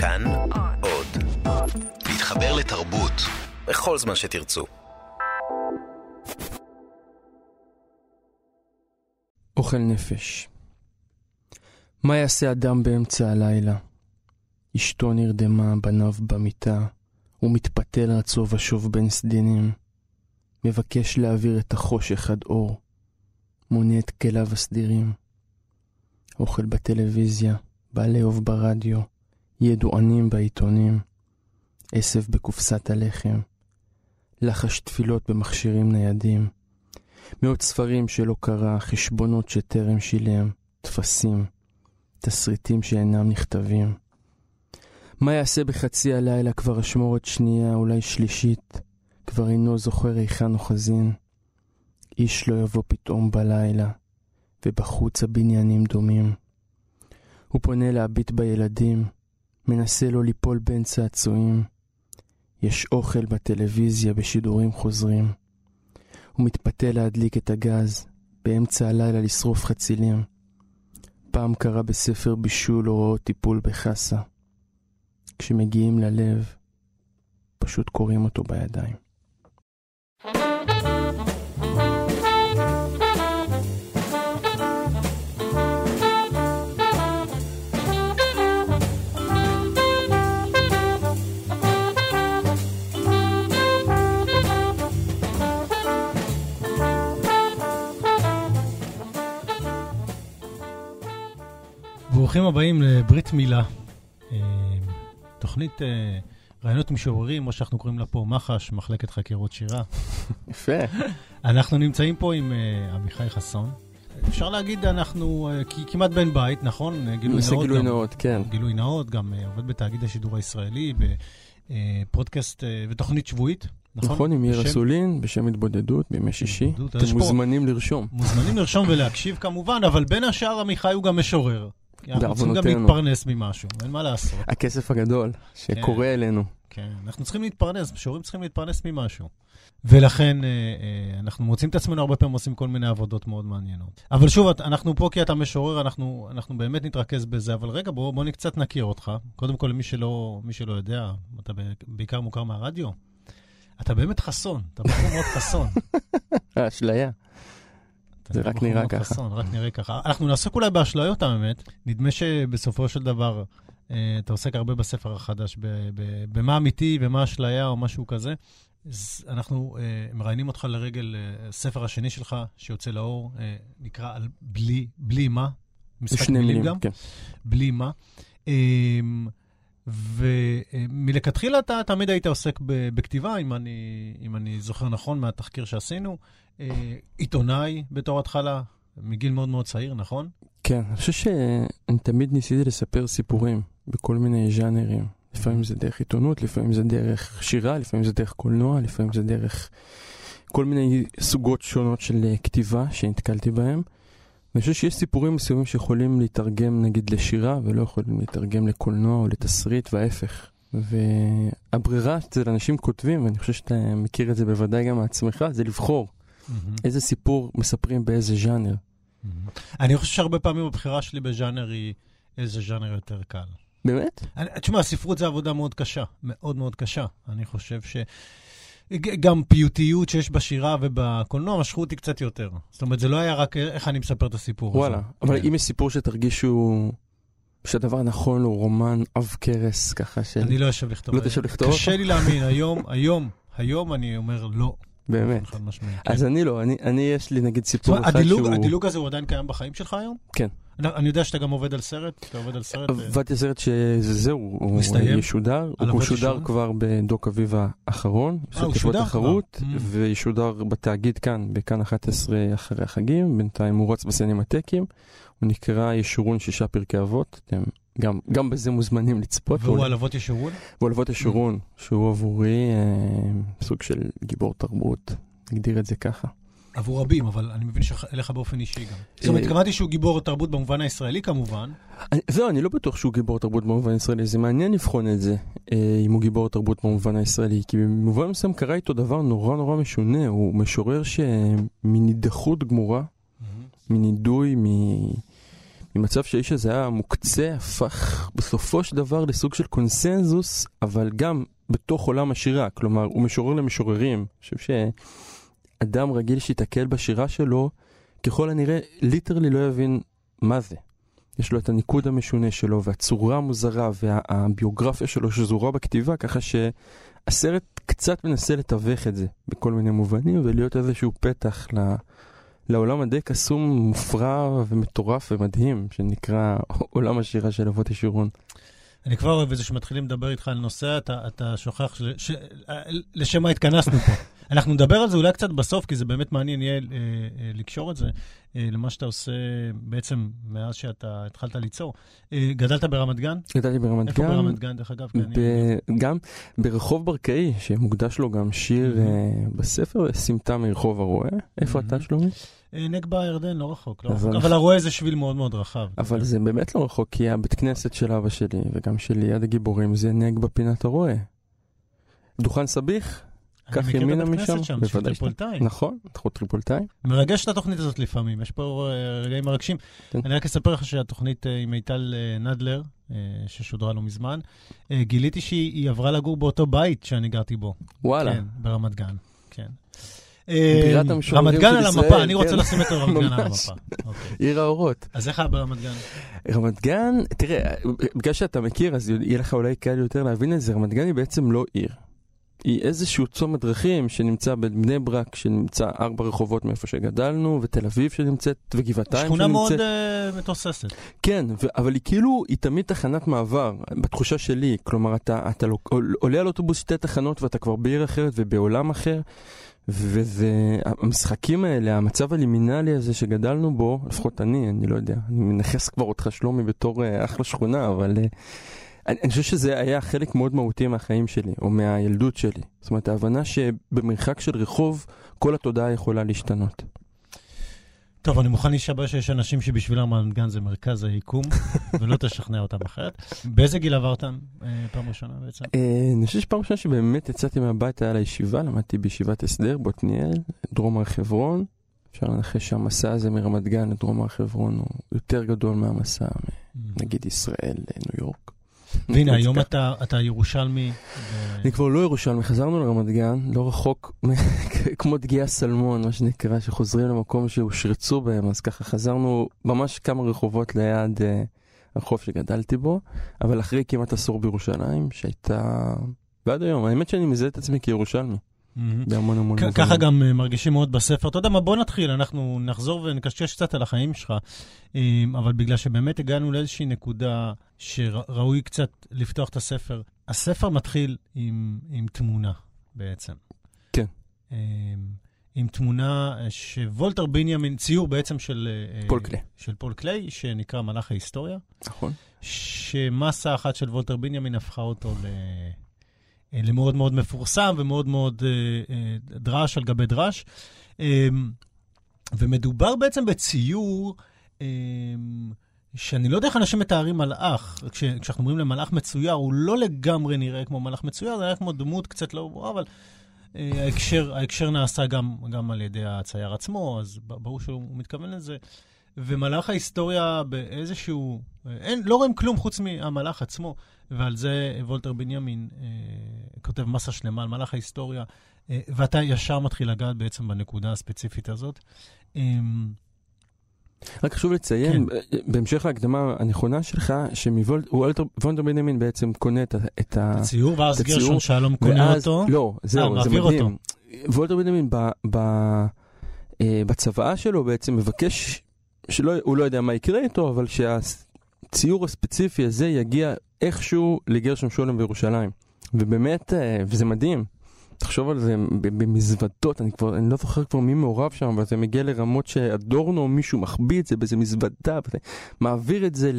כאן עוד. להתחבר לתרבות בכל זמן שתרצו. אוכל נפש. מה יעשה אדם באמצע הלילה? אשתו נרדמה, בניו במיטה, הוא מתפתל רצו ושוב בין סדינים. מבקש להעביר את החושך עד אור, מונה את כליו הסדירים. אוכל בטלוויזיה, בא לאהוב ברדיו, ידוענים בעיתונים, עשב בקופסת הלחם, לחש תפילות במכשירים ניידים, מאות ספרים שלא קרא, חשבונות שטרם שילם, טפסים, תסריטים שאינם נכתבים. מה יעשה בחצי הלילה כבר אשמורת שנייה, אולי שלישית, כבר אינו זוכר היכן אוחזין. איש לא יבוא פתאום בלילה, ובחוץ הבניינים דומים. הוא פונה להביט בילדים, מנסה לא ליפול בין צעצועים. יש אוכל בטלוויזיה בשידורים חוזרים. הוא מתפתה להדליק את הגז, באמצע הלילה לשרוף חצילים. פעם קרא בספר בישול הוראות טיפול בחסה. כשמגיעים ללב, פשוט קוראים אותו בידיים. ברוכים הבאים לברית מילה. אה, תוכנית אה, רעיונות משוררים, או שאנחנו קוראים לה פה מח"ש, מחלקת חקירות שירה. יפה. אנחנו נמצאים פה עם אה, עמיחי חסון. אפשר להגיד, אנחנו כמעט בן בית, נכון? גילוי נאות. גילוי נאות, כן. גילוי נאות, גם עובד בתאגיד השידור הישראלי, בפודקאסט ותוכנית שבועית. נכון, נכון עם יאיר אסולין, בשם התבודדות, בימי שישי. אתם מוזמנים לרשום. מוזמנים לרשום ולהקשיב כמובן, אבל בין השאר עמיחי הוא גם משורר. אנחנו צריכים גם להתפרנס ממשהו, אין מה לעשות. הכסף הגדול שקורה כן, אלינו. כן, אנחנו צריכים להתפרנס, משוררים צריכים להתפרנס ממשהו. ולכן אה, אה, אנחנו מוצאים את עצמנו הרבה פעמים עושים כל מיני עבודות מאוד מעניינות. אבל שוב, אנחנו פה כי אתה משורר, אנחנו, אנחנו באמת נתרכז בזה, אבל רגע, בוא, בוא קצת נכיר אותך. קודם כל, למי שלא, שלא יודע, אתה בעיקר מוכר מהרדיו. אתה באמת חסון, אתה בחור מאוד חסון. אשליה. זה רק נראה ככה. חסון, רק נראה ככה. אנחנו נעסוק אולי באשליות, האמת. נדמה שבסופו של דבר, אה, אתה עוסק הרבה בספר החדש, במה אמיתי ומה אשליה או משהו כזה. אז אנחנו אה, מראיינים אותך לרגל אה, ספר השני שלך, שיוצא לאור, נקרא על בלי, בלי מה. משחק מילים, מילים גם. כן. בלי מה. ומלכתחילה אתה תמיד היית עוסק בכתיבה, אם אני, אם אני זוכר נכון מהתחקיר שעשינו. אה, עיתונאי בתור התחלה, מגיל מאוד מאוד צעיר, נכון? כן, אני חושב שאני תמיד ניסיתי לספר סיפורים בכל מיני ז'אנרים. לפעמים זה דרך עיתונות, לפעמים זה דרך שירה, לפעמים זה דרך קולנוע, לפעמים זה דרך כל מיני סוגות שונות של אה, כתיבה שנתקלתי בהם. אני חושב שיש סיפורים מסוימים שיכולים להתרגם נגיד לשירה ולא יכולים להתרגם לקולנוע או לתסריט וההפך. והברירה אצל אנשים כותבים, ואני חושב שאתה מכיר את זה בוודאי גם מעצמך, זה לבחור mm-hmm. איזה סיפור מספרים באיזה ז'אנר. Mm-hmm. אני חושב שהרבה פעמים הבחירה שלי בז'אנר היא איזה ז'אנר יותר קל. באמת? תשמע, הספרות זה עבודה מאוד קשה, מאוד מאוד קשה. אני חושב ש... גם פיוטיות שיש בשירה ובקולנוע משכו אותי קצת יותר. זאת אומרת, זה לא היה רק איך אני מספר את הסיפור וואלה, הזה. אבל כן. אם יש סיפור שתרגישו שהדבר נכון הוא רומן עב כרס, ככה של... אני לא יושב לכתוב. לא תשב לכתוב? קשה לי להאמין, היום, היום, היום אני אומר לא. באמת. אז כן. אני לא, אני, יש לי נגיד סיפור אחד שהוא... הדילוג הזה הוא עדיין קיים בחיים שלך היום? כן. אני יודע שאתה גם עובד על סרט, אתה עובד על סרט... עבדתי על סרט שזהו, הוא ישודר, הוא שודר כבר בדוק אביב האחרון, אה, הוא שודר כבר. Mm. וישודר בתאגיד כאן, בכאן 11 אחרי החגים, בינתיים הוא רץ בסינמטקים, הוא נקרא ישורון שישה פרקי אבות, אתם גם, גם בזה מוזמנים לצפות. והוא על אבות ישורון? הוא על אבות ישורון. שהוא עבורי אה, סוג של גיבור תרבות, נגדיר את זה ככה. עבור רבים, אבל אני מבין שאליך באופן אישי גם. זאת אומרת, אה, התכוונתי שהוא גיבור תרבות במובן הישראלי כמובן. זהו, אני לא בטוח שהוא גיבור תרבות במובן הישראלי, זה מעניין לבחון את זה, אה, אם הוא גיבור תרבות במובן הישראלי, כי במובן מסוים קרה איתו דבר נורא נורא משונה, הוא משורר שמנידחות גמורה, מנידוי, ממצב שהאיש הזה היה מוקצה, הפך בסופו של דבר לסוג של קונסנזוס, אבל גם בתוך עולם השירה. כלומר, הוא משורר למשוררים. אני חושב שאדם רגיל שיתקל בשירה שלו, ככל הנראה, ליטרלי לא יבין מה זה. יש לו את הניקוד המשונה שלו, והצורה המוזרה, והביוגרפיה שלו שזורה בכתיבה, ככה שהסרט קצת מנסה לתווך את זה בכל מיני מובנים, ולהיות איזשהו פתח ל... לעולם הדי קסום, מופרע ומטורף ומדהים, שנקרא עולם השירה של אבות ישורון. אני כבר אוהב את זה שמתחילים לדבר איתך על נושא, אתה, אתה שוכח ש, ש, לשם מה התכנסנו פה. אנחנו נדבר על זה אולי קצת בסוף, כי זה באמת מעניין יהיה אה, אה, לקשור את זה אה, למה שאתה עושה בעצם מאז שאתה התחלת ליצור. אה, גדלת ברמת גן? גדלתי ברמת גן. איפה ברמת גן, דרך אגב? ב- גם ברחוב ברקאי, שמוקדש לו גם שיר mm-hmm. אה, בספר, סמטה מרחוב הרועה. איפה mm-hmm. אתה, שלומי? אה, נגבה הירדן, לא רחוק, לא רחוק. אבל הרואה זה שביל מאוד מאוד רחב. אבל זה באמת לא רחוק, כי הבית כנסת של אבא שלי, וגם של יד הגיבורים, זה נגבה פינת הרועה. דוכן סביח, קח ימינה משם. אני מכיר את הבית כנסת שם, בשביל טריפולטאי. נכון, אנחנו טריפולטאי. מרגש את התוכנית הזאת לפעמים, יש פה אה, רגעים מרגשים. כן. אני רק אספר לך שהתוכנית אה, עם מיטל נדלר, ששודרה לא מזמן, גיליתי שהיא עברה לגור באותו בית שאני גרתי בו. וואלה. כן, ברמת גן, כן. בירת אה, המשוררים של ישראל. רמת גן על המפה, אני רוצה כן. לשים את רמת גן על המפה. אוקיי. עיר האורות. אז איך היה ברמת גן? רמת גן, תראה, בגלל שאתה מכיר, אז יהיה לך אולי קל יותר להבין את זה, רמת גן היא בעצם לא עיר. היא איזשהו צומת דרכים שנמצא בבני ברק, שנמצא ארבע רחובות מאיפה שגדלנו, ותל אביב שנמצאת, וגבעתיים שנמצאת. שכונה מאוד uh, מתוססת. כן, ו- אבל היא כאילו, היא תמיד תחנת מעבר, בתחושה שלי. כלומר, אתה, אתה לא, עולה על אוטובוס שתי תחנות ואתה כבר בעיר אחרת ובעולם אחר. וזה, המשחקים האלה, המצב הלימינלי הזה שגדלנו בו, לפחות אני, אני לא יודע, אני מנכס כבר אותך שלומי בתור uh, אחלה שכונה, אבל uh, אני, אני חושב שזה היה חלק מאוד מהותי מהחיים שלי, או מהילדות שלי. זאת אומרת, ההבנה שבמרחק של רחוב, כל התודעה יכולה להשתנות. טוב, אני מוכן להישבע שיש אנשים שבשבילם רמת גן זה מרכז היקום, ולא תשכנע אותם אחרת. באיזה גיל עברת אה, פעם ראשונה בעצם? אה, אני חושב שפעם ראשונה שבאמת יצאתי מהבית היה לישיבה, למדתי בישיבת הסדר, בוטניאל, דרום הר חברון. אפשר לנחש שהמסע הזה מרמת גן לדרום הר חברון הוא יותר גדול מהמסע, mm. נגיד ישראל לניו יורק. והנה, היום אתה, אתה ירושלמי. אני כבר לא ירושלמי, חזרנו לרמת גן, לא רחוק, כמו דגייה סלמון, מה שנקרא, שחוזרים למקום שהושרצו בהם, אז ככה חזרנו ממש כמה רחובות ליד uh, הרחוב שגדלתי בו, אבל אחרי כמעט עשור בירושלים, שהייתה... ועד היום, האמת שאני מזהה את עצמי כירושלמי. בהמון המון מובנים. ככה גם אה, מרגישים מאוד בספר. אתה יודע מה, בוא נתחיל, אנחנו נחזור ונקשקש קצת על החיים שלך, אמ, אבל בגלל שבאמת הגענו לאיזושהי נקודה שראוי קצת לפתוח את הספר. הספר מתחיל עם, עם תמונה בעצם. כן. אמ, עם תמונה שוולטר בנימין, ציור בעצם של... אה, פול קליי. של פול קליי, שנקרא מלאך ההיסטוריה. נכון. שמסה אחת של וולטר בנימין הפכה אותו ל... אה, למאוד מאוד מפורסם ומאוד מאוד אה, אה, דרש על גבי דרש. ומדובר בעצם בציור שאני לא יודע איך אנשים מתארים מלאך. כש, כשאנחנו אומרים למלאך מצויר, הוא לא לגמרי נראה כמו מלאך מצויר, זה נראה כמו דמות קצת לא ברורה, אבל ההקשר, ההקשר נעשה גם, גם על ידי הצייר עצמו, אז ברור שהוא מתכוון לזה. ומלאך ההיסטוריה באיזשהו... אין, לא רואים כלום חוץ מהמלאך עצמו. ועל זה וולטר בנימין אה, כותב מסה שלמה על מהלך ההיסטוריה, אה, ואתה ישר מתחיל לגעת בעצם בנקודה הספציפית הזאת. אה, רק חשוב לציין, כן. בהמשך להקדמה הנכונה שלך, שוולטר בנימין בעצם קונה את, את הציור, ואז גרשון שלום קונה ואז, אותו. לא, זהו, אה, זה מדהים. אותו. וולטר בנימין ב, ב, אה, בצוואה שלו בעצם מבקש, שהוא לא יודע מה יקרה איתו, אבל שהציור הספציפי הזה יגיע איכשהו לגרשון שולם בירושלים. ובאמת, אה, וזה מדהים. תחשוב על זה במזוודות, אני כבר, אני לא זוכר כבר מי מעורב שם, אבל זה מגיע לרמות שאדורנו או מישהו מחביא את זה באיזה מזוודה, מעביר את זה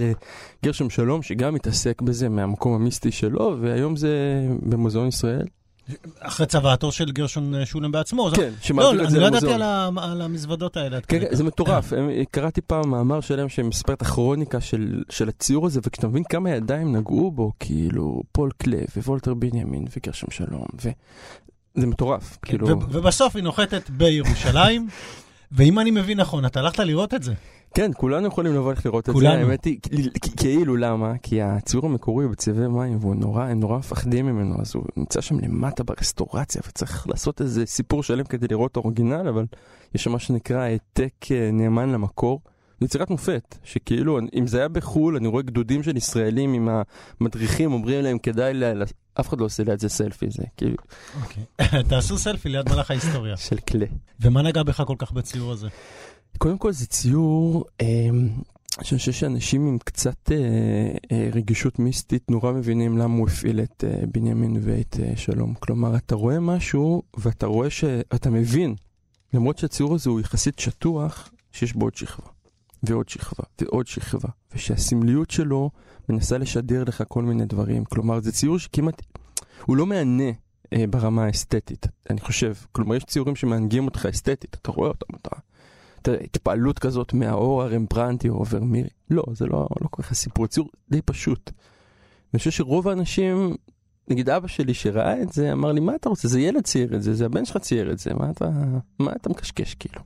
לגרשום שלום, שגם מתעסק בזה מהמקום המיסטי שלו, והיום זה במוזיאון ישראל. אחרי צוואתו של גרשון שולם בעצמו. כן, שמעביר לא, את זה למוזיאון. לא, אני לא ידעתי על המזוודות האלה. כן, כן, זה מטורף. קראתי פעם מאמר שלם שמספר את הכרוניקה של, של הציור הזה, וכשאתה מבין כמה ידיים נגעו בו, כאילו, פול קלב ווולטר בנימין וגרשון שלום, ו... זה מטורף, כן, כאילו... ובסוף היא נוחתת בירושלים. ואם אני מבין נכון, אתה הלכת לראות את זה. כן, כולנו יכולים לבוא לראות את כולנו. זה, האמת היא, כאילו למה? כי הציור המקורי הוא בצבעי מים, והוא נורא, הם נורא מפחדים ממנו, אז הוא נמצא שם למטה ברסטורציה, וצריך לעשות איזה סיפור שלם כדי לראות את האורגינל, אבל יש שם מה שנקרא העתק אה, נאמן למקור. זו יצירת מופת, שכאילו, אם זה היה בחו"ל, אני רואה גדודים של ישראלים עם המדריכים, אומרים להם, כדאי, ל... אף אחד לא עושה ליד זה סלפי, זה כאילו... אוקיי. תעשו סלפי ליד מלאך ההיסטוריה. של כלי. ומה נגע בך כל כך בציור הזה? קודם כל זה ציור, אה, שאני חושב שאנשים עם קצת אה, אה, רגישות מיסטית נורא מבינים למה הוא הפעיל את אה, בנימין ואת אה, שלום. כלומר, אתה רואה משהו ואתה רואה שאתה מבין, למרות שהציור הזה הוא יחסית שטוח, שיש בו עוד שכבה, ועוד שכבה, ועוד שכבה, ושהסמליות שלו מנסה לשדר לך כל מיני דברים. כלומר, זה ציור שכמעט, הוא לא מהנה. אה, ברמה האסתטית, אני חושב. כלומר, יש ציורים שמענגים אותך אסתטית, אתה רואה אותם, אתה התפעלות כזאת מהאור הרמברנטי או ורמירי. לא, זה לא, לא כל כך הסיפור, ציור די פשוט. אני חושב שרוב האנשים, נגיד אבא שלי שראה את זה, אמר לי, מה אתה רוצה? זה ילד צייר את זה, זה הבן שלך צייר את זה, מה אתה, מה אתה מקשקש כאילו?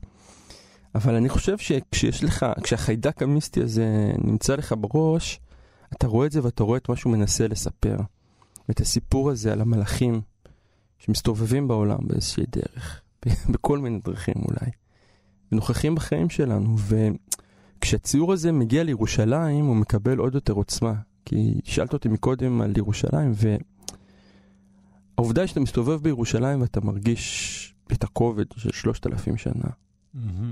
אבל אני חושב שכשיש לך, כשהחיידק המיסטי הזה נמצא לך בראש, אתה רואה את זה ואתה רואה את מה שהוא מנסה לספר. ואת הסיפור הזה על המלאכים שמסתובבים בעולם באיזושהי דרך, בכל מיני דרכים אולי. ונוכחים בחיים שלנו. וכשהציור הזה מגיע לירושלים, הוא מקבל עוד יותר עוצמה. כי שאלת אותי מקודם על ירושלים, והעובדה היא שאתה מסתובב בירושלים ואתה מרגיש את הכובד של שלושת אלפים שנה.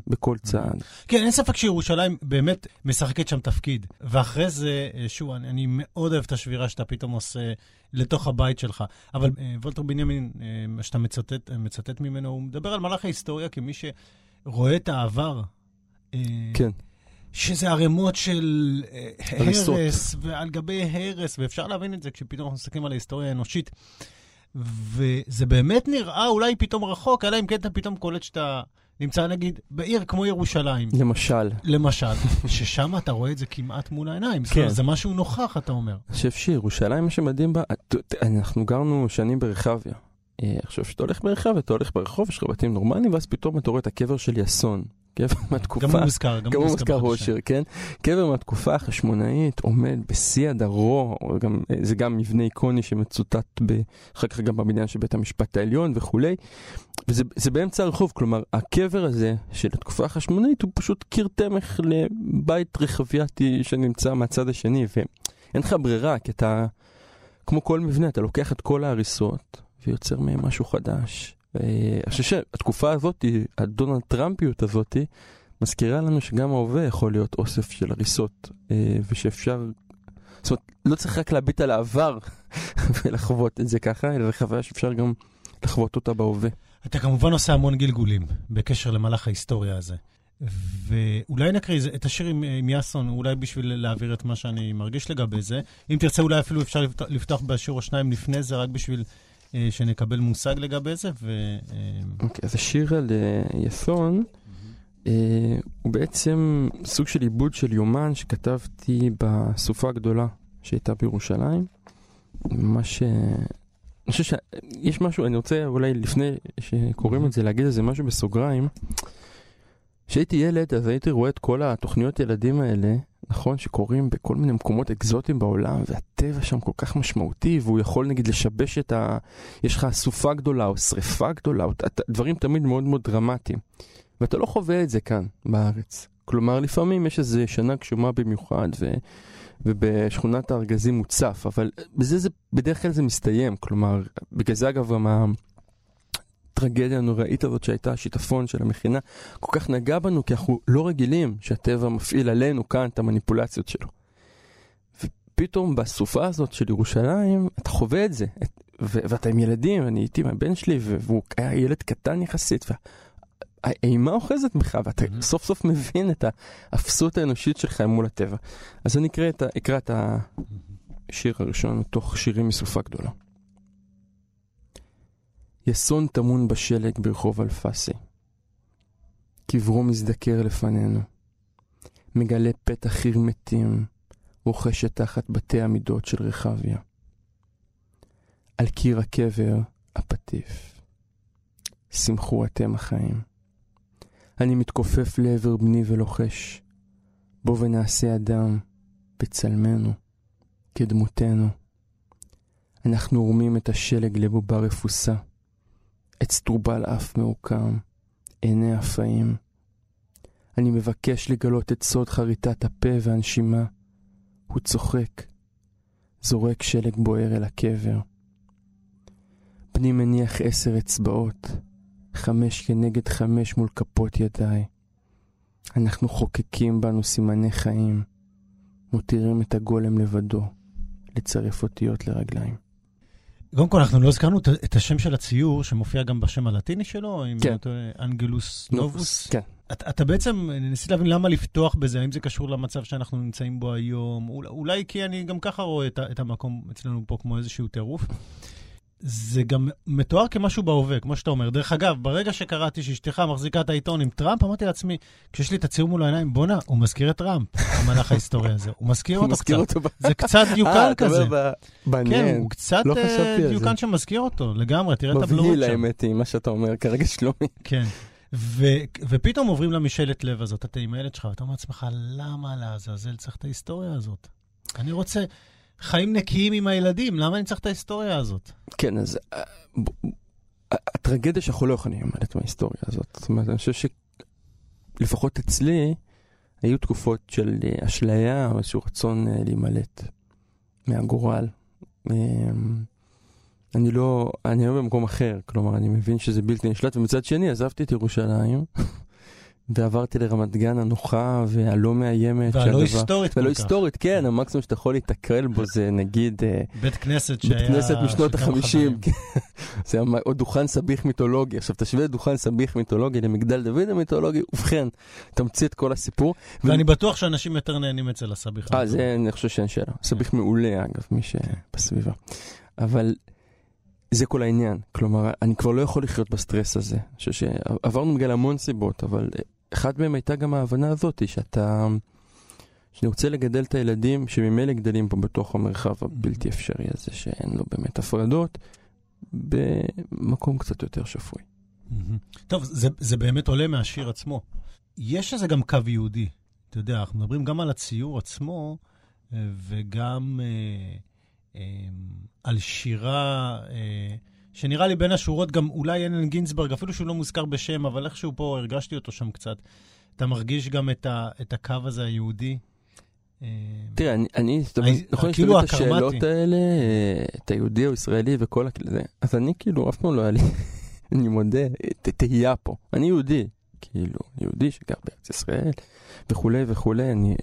בכל צעד. כן, אין ספק שירושלים באמת משחקת שם תפקיד. ואחרי זה, שוב, אני, אני מאוד אוהב את השבירה שאתה פתאום עושה לתוך הבית שלך. אבל אה, וולטר בנימין, אה, שאתה מצטט, מצטט ממנו, הוא מדבר על מלאך ההיסטוריה כמי ש... רואה את העבר. אה, כן. שזה ערימות של אה, הרס, ועל גבי הרס, ואפשר להבין את זה כשפתאום אנחנו מסתכלים על ההיסטוריה האנושית. וזה באמת נראה אולי פתאום רחוק, אלא אם כן אתה פתאום קולט שאתה נמצא נגיד בעיר כמו ירושלים. למשל. למשל, ששם אתה רואה את זה כמעט מול העיניים. כן. זה משהו נוכח, אתה אומר. אני חושב שירושלים, מה שמדהים בה, אנחנו גרנו שנים ברחביה. אה, עכשיו, כשאתה הולך ברחב ואתה הולך ברחוב, יש לך בתים נורמליים, ואז פתאום אתה רואה את הקבר של יאסון. קבר מהתקופה, גם הוא מוזכר, גם הוא מוזכר באושר, כן? קבר מהתקופה החשמונאית עומד בשיא הדרו, גם, זה גם מבנה איקוני שמצוטט אחר כך גם בבניין של בית המשפט העליון וכולי, וזה באמצע הרחוב, כלומר, הקבר הזה של התקופה החשמונאית הוא פשוט קיר תמך לבית רחבייתי שנמצא מהצד השני, ואין לך ברירה, כי אתה, כמו כל מבנה, אתה לוקח את כל ההריסות, ויוצר מהם משהו חדש. אני חושב שהתקופה הזאת, הדונלד טראמפיות הזאת, מזכירה לנו שגם ההווה יכול להיות אוסף של הריסות, אה, ושאפשר, זאת אומרת, לא צריך רק להביט על העבר ולחוות את זה ככה, אלא זו חוויה שאפשר גם לחוות אותה בהווה. אתה כמובן עושה המון גלגולים בקשר למהלך ההיסטוריה הזה. ואולי נקריא את השיר עם, עם יאסון, אולי בשביל להעביר את מה שאני מרגיש לגבי זה. אם תרצה, אולי אפילו אפשר לפתוח בשיר או שניים לפני זה, רק בשביל אה, שנקבל מושג לגבי זה. ו... אה, אוקיי, אז השיר על אה, יסון, הוא בעצם סוג של עיבוד של יומן שכתבתי בסופה הגדולה שהייתה בירושלים. ממש... אני חושב שיש משהו, אני רוצה אולי לפני שקוראים את זה, להגיד איזה משהו בסוגריים. כשהייתי ילד, אז הייתי רואה את כל התוכניות ילדים האלה, נכון, שקורים בכל מיני מקומות אקזוטיים בעולם, והטבע שם כל כך משמעותי, והוא יכול נגיד לשבש את ה... יש לך סופה גדולה או שריפה גדולה, או דברים תמיד מאוד מאוד דרמטיים. ואתה לא חווה את זה כאן, בארץ. כלומר, לפעמים יש איזה שנה גשומה במיוחד, ו... ובשכונת הארגזים מוצף, אבל בזה זה, בדרך כלל זה מסתיים. כלומר, בגלל זה אגב, גם הטרגדיה הנוראית הזאת שהייתה השיטפון של המכינה, כל כך נגע בנו, כי אנחנו לא רגילים שהטבע מפעיל עלינו כאן את המניפולציות שלו. ופתאום בסופה הזאת של ירושלים, אתה חווה את זה. את, ו- ואתה עם ילדים, אני הייתי עם הבן שלי, והוא היה ילד קטן יחסית, והאימה אוחזת בך, ואתה mm-hmm. סוף סוף מבין את האפסות האנושית שלך מול הטבע. אז אני אקרא את, אקרא את השיר הראשון מתוך שירים מסופה גדולה. יסון טמון בשלג ברחוב אלפסי. קברו מזדקר לפנינו. מגלה פתח חיר מתים, רוכשת תחת בתי המידות של רחביה. על קיר הקבר הפטיף. שמחו אתם החיים. אני מתכופף לעבר בני ולוחש, בוא ונעשה אדם בצלמנו, כדמותנו. אנחנו עורמים את השלג לבובה רפוסה, עץ טרובל אף מעוקם, עיני אפאים. אני מבקש לגלות את סוד חריטת הפה והנשימה. הוא צוחק, זורק שלג בוער אל הקבר. בני מניח עשר אצבעות, חמש כנגד חמש מול כפות ידיי. אנחנו חוקקים בנו סימני חיים, מותירים את הגולם לבדו, לצרף אותיות לרגליים. קודם כל, אנחנו לא הזכרנו את השם של הציור, שמופיע גם בשם הלטיני שלו, עם כן. אנגלוס נובוס. כן. אתה, אתה בעצם, ניסית להבין למה לפתוח בזה, האם זה קשור למצב שאנחנו נמצאים בו היום, אולי כי אני גם ככה רואה את, את המקום אצלנו פה כמו איזשהו טירוף. זה גם מתואר כמשהו בהווה, כמו שאתה אומר. דרך אגב, ברגע שקראתי שאשתך מחזיקה את העיתון עם טראמפ, אמרתי לעצמי, כשיש לי את הציור מול העיניים, בואנה, הוא מזכיר את טראמפ, המהלך ההיסטורי הזה. הוא מזכיר אותו קצת. זה קצת דיוקן כזה. כן, הוא קצת לא דיוקן שמזכיר אותו, לגמרי, תראה את הבלורות שם. מבהיל האמת היא, מה שאתה אומר כרגע שלומי. כן. ופתאום עוברים למשאלת לב הזאת, אתה עם הילד שלך, ואתה אומר לעצמך, למה לעזאזל צריך את ההיסטוריה הזאת? אני רוצה... חיים נקיים עם הילדים, למה אני צריך את ההיסטוריה הזאת? כן, אז אה, הטרגדיה שאנחנו לא יכולים להימלט מההיסטוריה הזאת. זאת אומרת, אני חושב שלפחות אצלי, היו תקופות של אה, אשליה או איזשהו רצון אה, להימלט מהגורל. אני לא, אני היום במקום אחר, כלומר, אני מבין שזה בלתי נשלט, ומצד שני עזבתי את ירושלים. ועברתי לרמת גן הנוחה והלא מאיימת. והלא היסטורית כל כך. והלא היסטורית, כן, המקסימום שאתה יכול להתקרל בו זה נגיד... אה, בית כנסת שהיה... בית כנסת משנות החמישים. כן. זה היה או דוכן סביח מיתולוגי. עכשיו תשווה דוכן סביח מיתולוגי למגדל דוד המיתולוגי, ובכן, תמציא את כל הסיפור. ואני בטוח שאנשים יותר נהנים אצל הסביח. אה, זה אני חושב שאין שאלה. סביח מעולה, אגב, מי שבסביבה. אבל... זה כל העניין. כלומר, אני כבר לא יכול לחיות בסטרס הזה. אני חושב שעברנו בגלל המון סיבות, אבל אחת מהן הייתה גם ההבנה הזאת, שאתה... שאני רוצה לגדל את הילדים שממילא גדלים פה בתוך המרחב הבלתי אפשרי הזה, שאין לו באמת הפרדות, במקום קצת יותר שפוי. טוב, זה, זה באמת עולה מהשיר עצמו. יש איזה גם קו יהודי. אתה יודע, אנחנו מדברים גם על הציור עצמו, אה, וגם אה, אה, על שירה... אה, שנראה לי בין השורות גם אולי אלן גינזברג, אפילו שהוא לא מוזכר בשם, אבל איכשהו פה הרגשתי אותו שם קצת. אתה מרגיש גם את, ה, את הקו הזה היהודי? אה, תראה, אני, אני נכון, כאילו את השאלות האלה, אה, את היהודי או ישראלי וכל זה, אז אני כאילו, אף פעם לא היה לי, אני מודה, תהייה פה. אני יהודי, כאילו, יהודי שגר בארץ ישראל, וכולי וכולי, אני...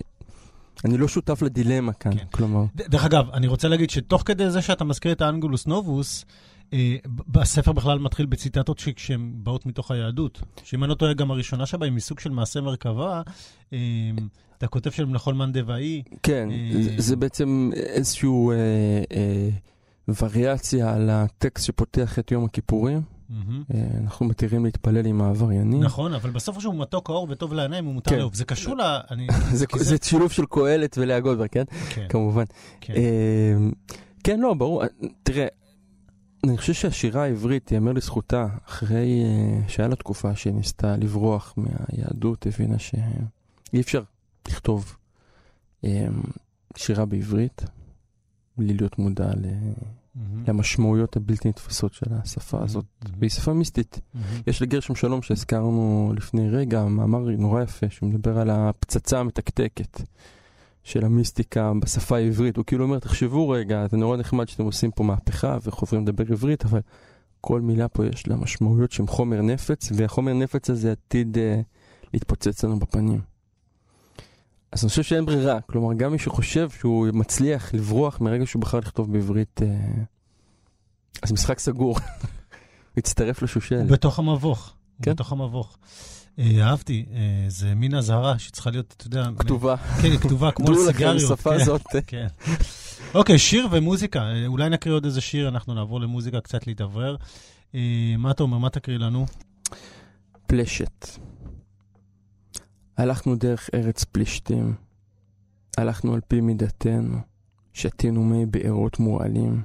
אני לא שותף לדילמה כאן, כן. כלומר. דרך אגב, אני רוצה להגיד שתוך כדי זה שאתה מזכיר את האנגולוס נובוס, אה, בספר בכלל מתחיל בציטטות שהן באות מתוך היהדות. שאם אני לא טועה, גם הראשונה שבה היא מסוג של מעשה מרכבה. אה, אתה כותב של מנחול מאן דבעי. כן, אה, זה בעצם איזושהי וריאציה על הטקסט שפותח את יום הכיפורים. אנחנו מתירים להתפלל עם העבריינים. נכון, אבל בסוף שהוא מתוק האור וטוב לעיניים, הוא מותר כן. לאהוב. זה קשור ל... זה שילוב של קהלת ולאה גולדברג, כן? כן. כמובן. כן. כן, לא, ברור. תראה, אני חושב שהשירה העברית, יאמר לזכותה, אחרי שהיה לה תקופה שהיא ניסתה לברוח מהיהדות, הבינה שאי אפשר לכתוב שירה בעברית בלי להיות מודע ל... mm-hmm. למשמעויות הבלתי נתפסות של השפה הזאת, mm-hmm. והיא שפה מיסטית. Mm-hmm. יש לגרשם שלום שהזכרנו לפני רגע, מאמר נורא יפה, שהוא מדבר על הפצצה המתקתקת. של המיסטיקה בשפה העברית. הוא כאילו אומר, תחשבו רגע, זה נורא נחמד שאתם עושים פה מהפכה וחוזרים לדבר עברית, אבל כל מילה פה יש לה משמעויות שהן חומר נפץ, והחומר נפץ הזה עתיד uh, להתפוצץ לנו בפנים. אז אני חושב שאין ברירה, כלומר, גם מי שחושב שהוא מצליח לברוח מרגע שהוא בחר לכתוב בעברית, uh, אז משחק סגור. הוא יצטרף לשושלת. בתוך המבוך. כן? בתוך המבוך. אה, אהבתי, אה, זה מין אזהרה שצריכה להיות, אתה יודע... כתובה. כן, כתובה כמו סיגריות. דעו לכם, שפה הזאת. כן. אוקיי, שיר ומוזיקה. אה, אולי נקריא עוד איזה שיר, אנחנו נעבור למוזיקה קצת להתאוורר. מה אתה אומר? מה תקריא לנו? פלשת. הלכנו דרך ארץ פלישתים, הלכנו על פי מידתנו, שתינו מי בארות מועלים,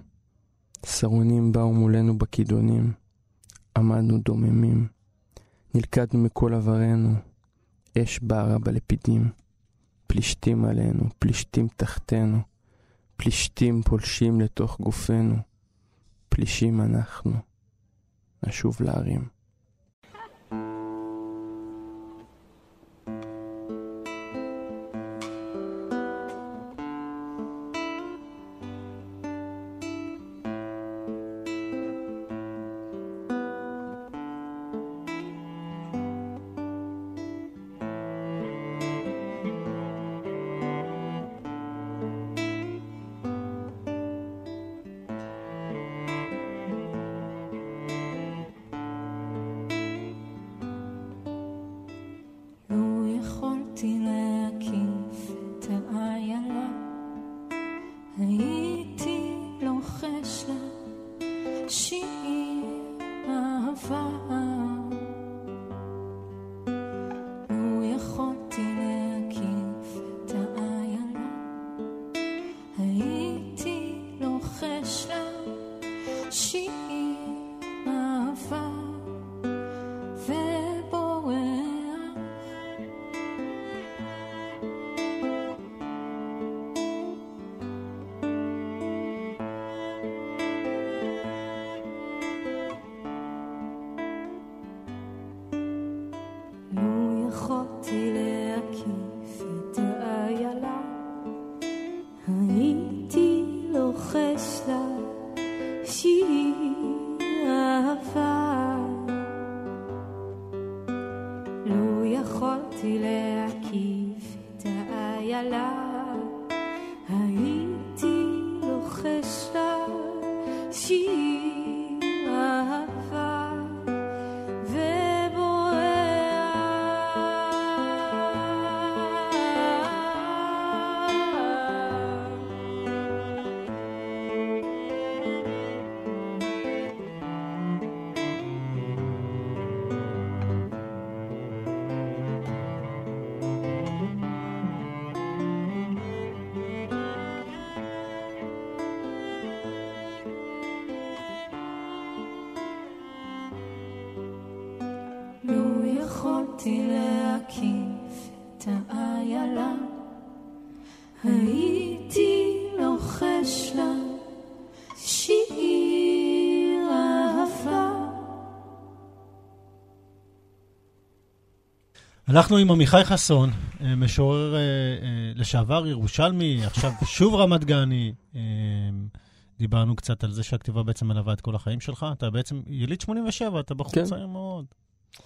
סרונים באו מולנו בכידונים, עמדנו דוממים. נלכדנו מכל עברנו, אש בערה בלפידים, פלישתים עלינו, פלישתים תחתנו, פלישתים פולשים לתוך גופנו, פלישים אנחנו, נשוב להרים. אנחנו עם עמיחי חסון, אה, משורר אה, אה, לשעבר ירושלמי, עכשיו שוב רמת גני. דיברנו קצת על זה שהכתיבה בעצם מלווה את כל החיים שלך. אתה בעצם יליד 87, אתה בחור כן. צעיר מאוד.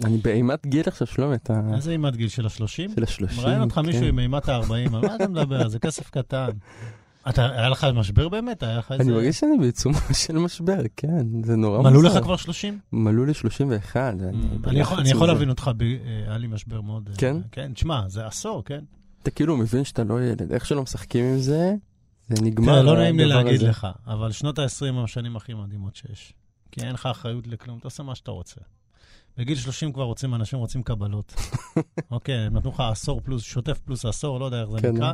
אני באימת גיל עכשיו, שלומי, אתה... איזה אימת גיל? של השלושים? של השלושים, כן. מראיין אותך מישהו עם אימת ה-40, על מה אתה מדבר? זה כסף קטן. אתה, היה לך משבר באמת? היה לך איזה... אני מרגיש שאני בעיצומו של משבר, כן, זה נורא מוזר. מלאו לך כבר 30? מלאו לי 31. אני יכול להבין אותך, אה, היה לי משבר מאוד... אה, כן? כן, תשמע, זה עשור, כן? אתה כאילו מבין שאתה לא ילד, איך שלא משחקים עם זה, זה נגמר. תראה, לא נעים לי להגיד לך, אבל שנות ה-20 הם השנים הכי מדהימות שיש. כי אין לך אחריות לכלום, אתה עושה מה שאתה רוצה. בגיל 30 כבר רוצים, אנשים רוצים קבלות. אוקיי, הם נתנו לך עשור פלוס, שוטף פלוס עשור, לא יודע איך זה כן, נקרא.